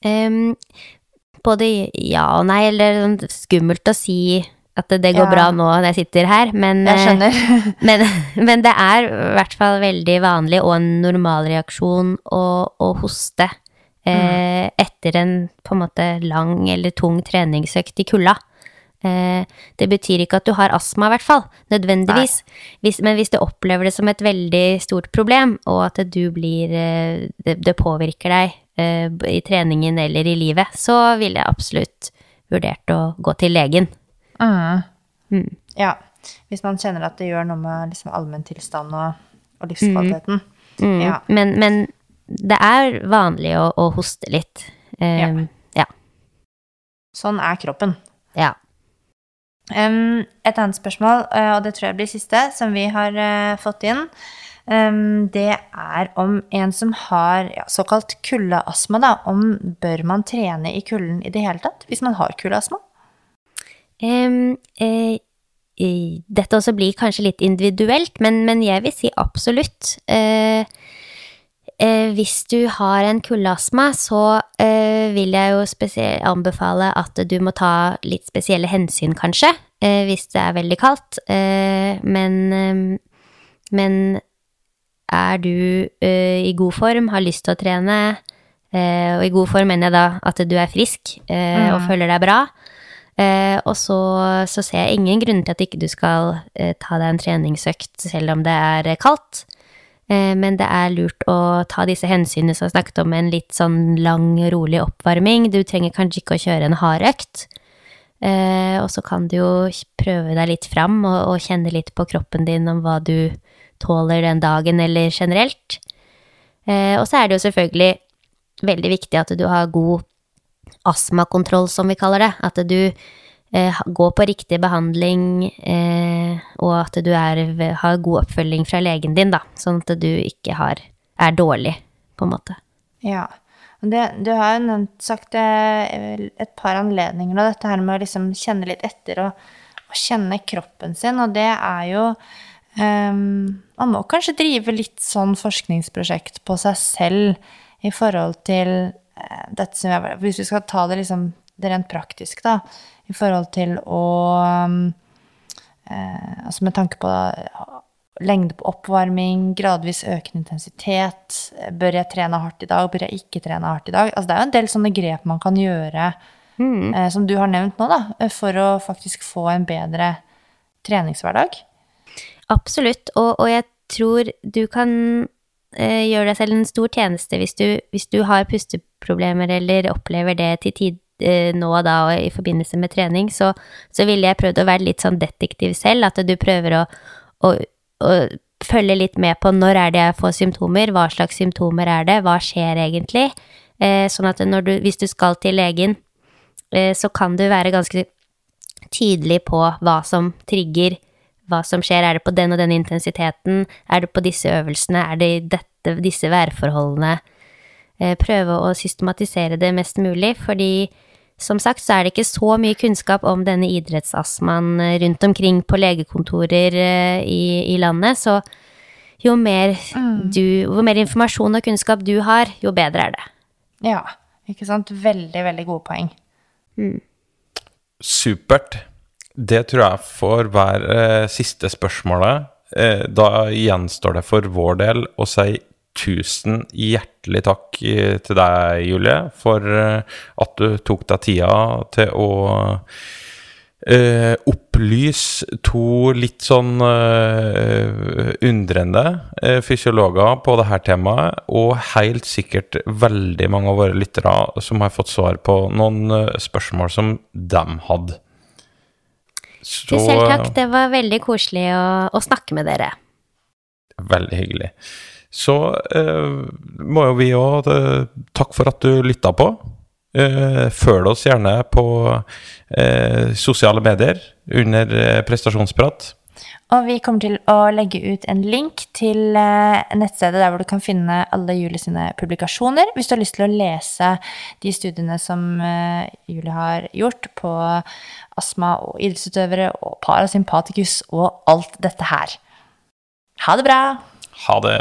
Em, både ja og nei, eller sånn skummelt å si at det, går Ja. bra nå når jeg sitter her, men, Jeg eh, skjønner. men, men det er i hvert fall veldig vanlig og en normalreaksjon å, å hoste eh, etter en på en måte lang eller tung treningsøkt i kulda. Eh, det betyr ikke at du har astma, i hvert fall, nødvendigvis. Hvis, men hvis du opplever det som et veldig stort problem, og at du blir eh, det, det påvirker deg i treningen eller i livet, så ville jeg absolutt vurdert å gå til legen. Mm. Ja. Hvis man kjenner at det gjør noe med liksom, allmenntilstanden og, og livskvaliteten. Mm. Ja. Men, men det er vanlig å, å hoste litt. Um, Ja. ja. Sånn er kroppen. ja. Um, et annet spørsmål, eh, og det tror jeg blir siste, som vi har uh, fått inn, det er om en som har ja, såkalt kuldeastma, da, om bør man trene i kulden i det hele tatt, hvis man har kuldeastma? Um, eh, dette også blir kanskje litt individuelt, men, men jeg vil si absolutt. Eh, eh, hvis du har en kuldeastma, så eh, vil jeg jo anbefale at du må ta litt spesielle hensyn, kanskje, eh, hvis det er veldig kaldt. Eh, men, men er du uh, i god form, har lyst til å trene, uh, og i god form mener jeg da at du er frisk eh, og føler deg bra, og så, så ser jeg ingen grunn til at ikke du skal ta deg en treningsøkt selv om det er kaldt. Men det er lurt å ta disse hensynene som jeg snakket om, en litt sånn lang, rolig oppvarming. Du trenger kanskje ikke å kjøre en hard økt. Eh, og så kan du jo prøve deg litt fram og, og kjenne litt på kroppen din om hva du tåler den dagen eller generelt. Eh, og så er det jo selvfølgelig veldig viktig at du har god astmakontroll, som vi kaller det. At du eh, går på riktig behandling, eh, og at du er, har god oppfølging fra legen din, da. Sånn at du ikke har, er dårlig, på en måte. Ja. Det, du har jo nevnt, sagt et par anledninger nå, dette her med å liksom kjenne litt etter og, og kjenne kroppen sin, og det er jo ehm, Man må kanskje drive litt sånn forskningsprosjekt på seg selv i forhold til eh, dette som jeg, Hvis vi skal ta det liksom det rent praktisk, da, i forhold til å ehm, eh, Altså med tanke på lengde på oppvarming, gradvis økende intensitet. Bør jeg trene hardt i dag, bør jeg ikke trene hardt i dag? Altså, det er jo en del sånne grep man kan gjøre, eh, som du har nevnt nå, da, for å faktisk få en bedre treningshverdag. Absolutt, og, og jeg tror du kan eh, gjøre deg selv en stor tjeneste hvis du, hvis du har pusteproblemer eller opplever det til tid eh, nå og da og i forbindelse med trening, så, så ville jeg prøvd å være litt sånn detektiv selv, at du prøver å, å, å følge litt med på når er det jeg får symptomer, hva slags symptomer er det, hva skjer egentlig, eh, sånn at du, hvis du skal til legen, eh, så kan du være ganske tydelig på hva som trigger, hva som skjer. Er det på den og den intensiteten? Er det på disse øvelsene? Er det i dette, disse værforholdene? Eh, Prøve å systematisere det mest mulig, fordi som sagt så er det ikke så mye kunnskap om denne idrettsastmaen eh, rundt omkring på legekontorer eh, i, i landet, så jo mer, du, jo mer informasjon og kunnskap du har, jo bedre er det. Ja, ikke sant? Veldig, veldig gode poeng. Supert. Det tror jeg får være eh, siste spørsmålet. Eh, da gjenstår det for vår del å si tusen hjertelig takk eh, til deg, Julie, for at du tok deg tida til å eh, opplyse to litt sånn eh, undrende eh, fysiologer på dette temaet, og helt sikkert veldig mange av våre lyttere som har fått svar på noen spørsmål som de hadde. Så, Tusen takk, det var veldig koselig å, å snakke med dere. Veldig hyggelig. Så eh, må jo vi òg eh, Takk for at du lytta på. Eh, følg oss gjerne på eh, sosiale medier under eh, prestasjonsprat. Og vi kommer til å legge ut en link til eh, nettstedet der hvor du kan finne alle Julie sine publikasjoner, hvis du har lyst til å lese de studiene som eh, Julie har gjort på astma og idrettsutøvere og parasympatikus og alt dette her. Ha det bra! Ha det.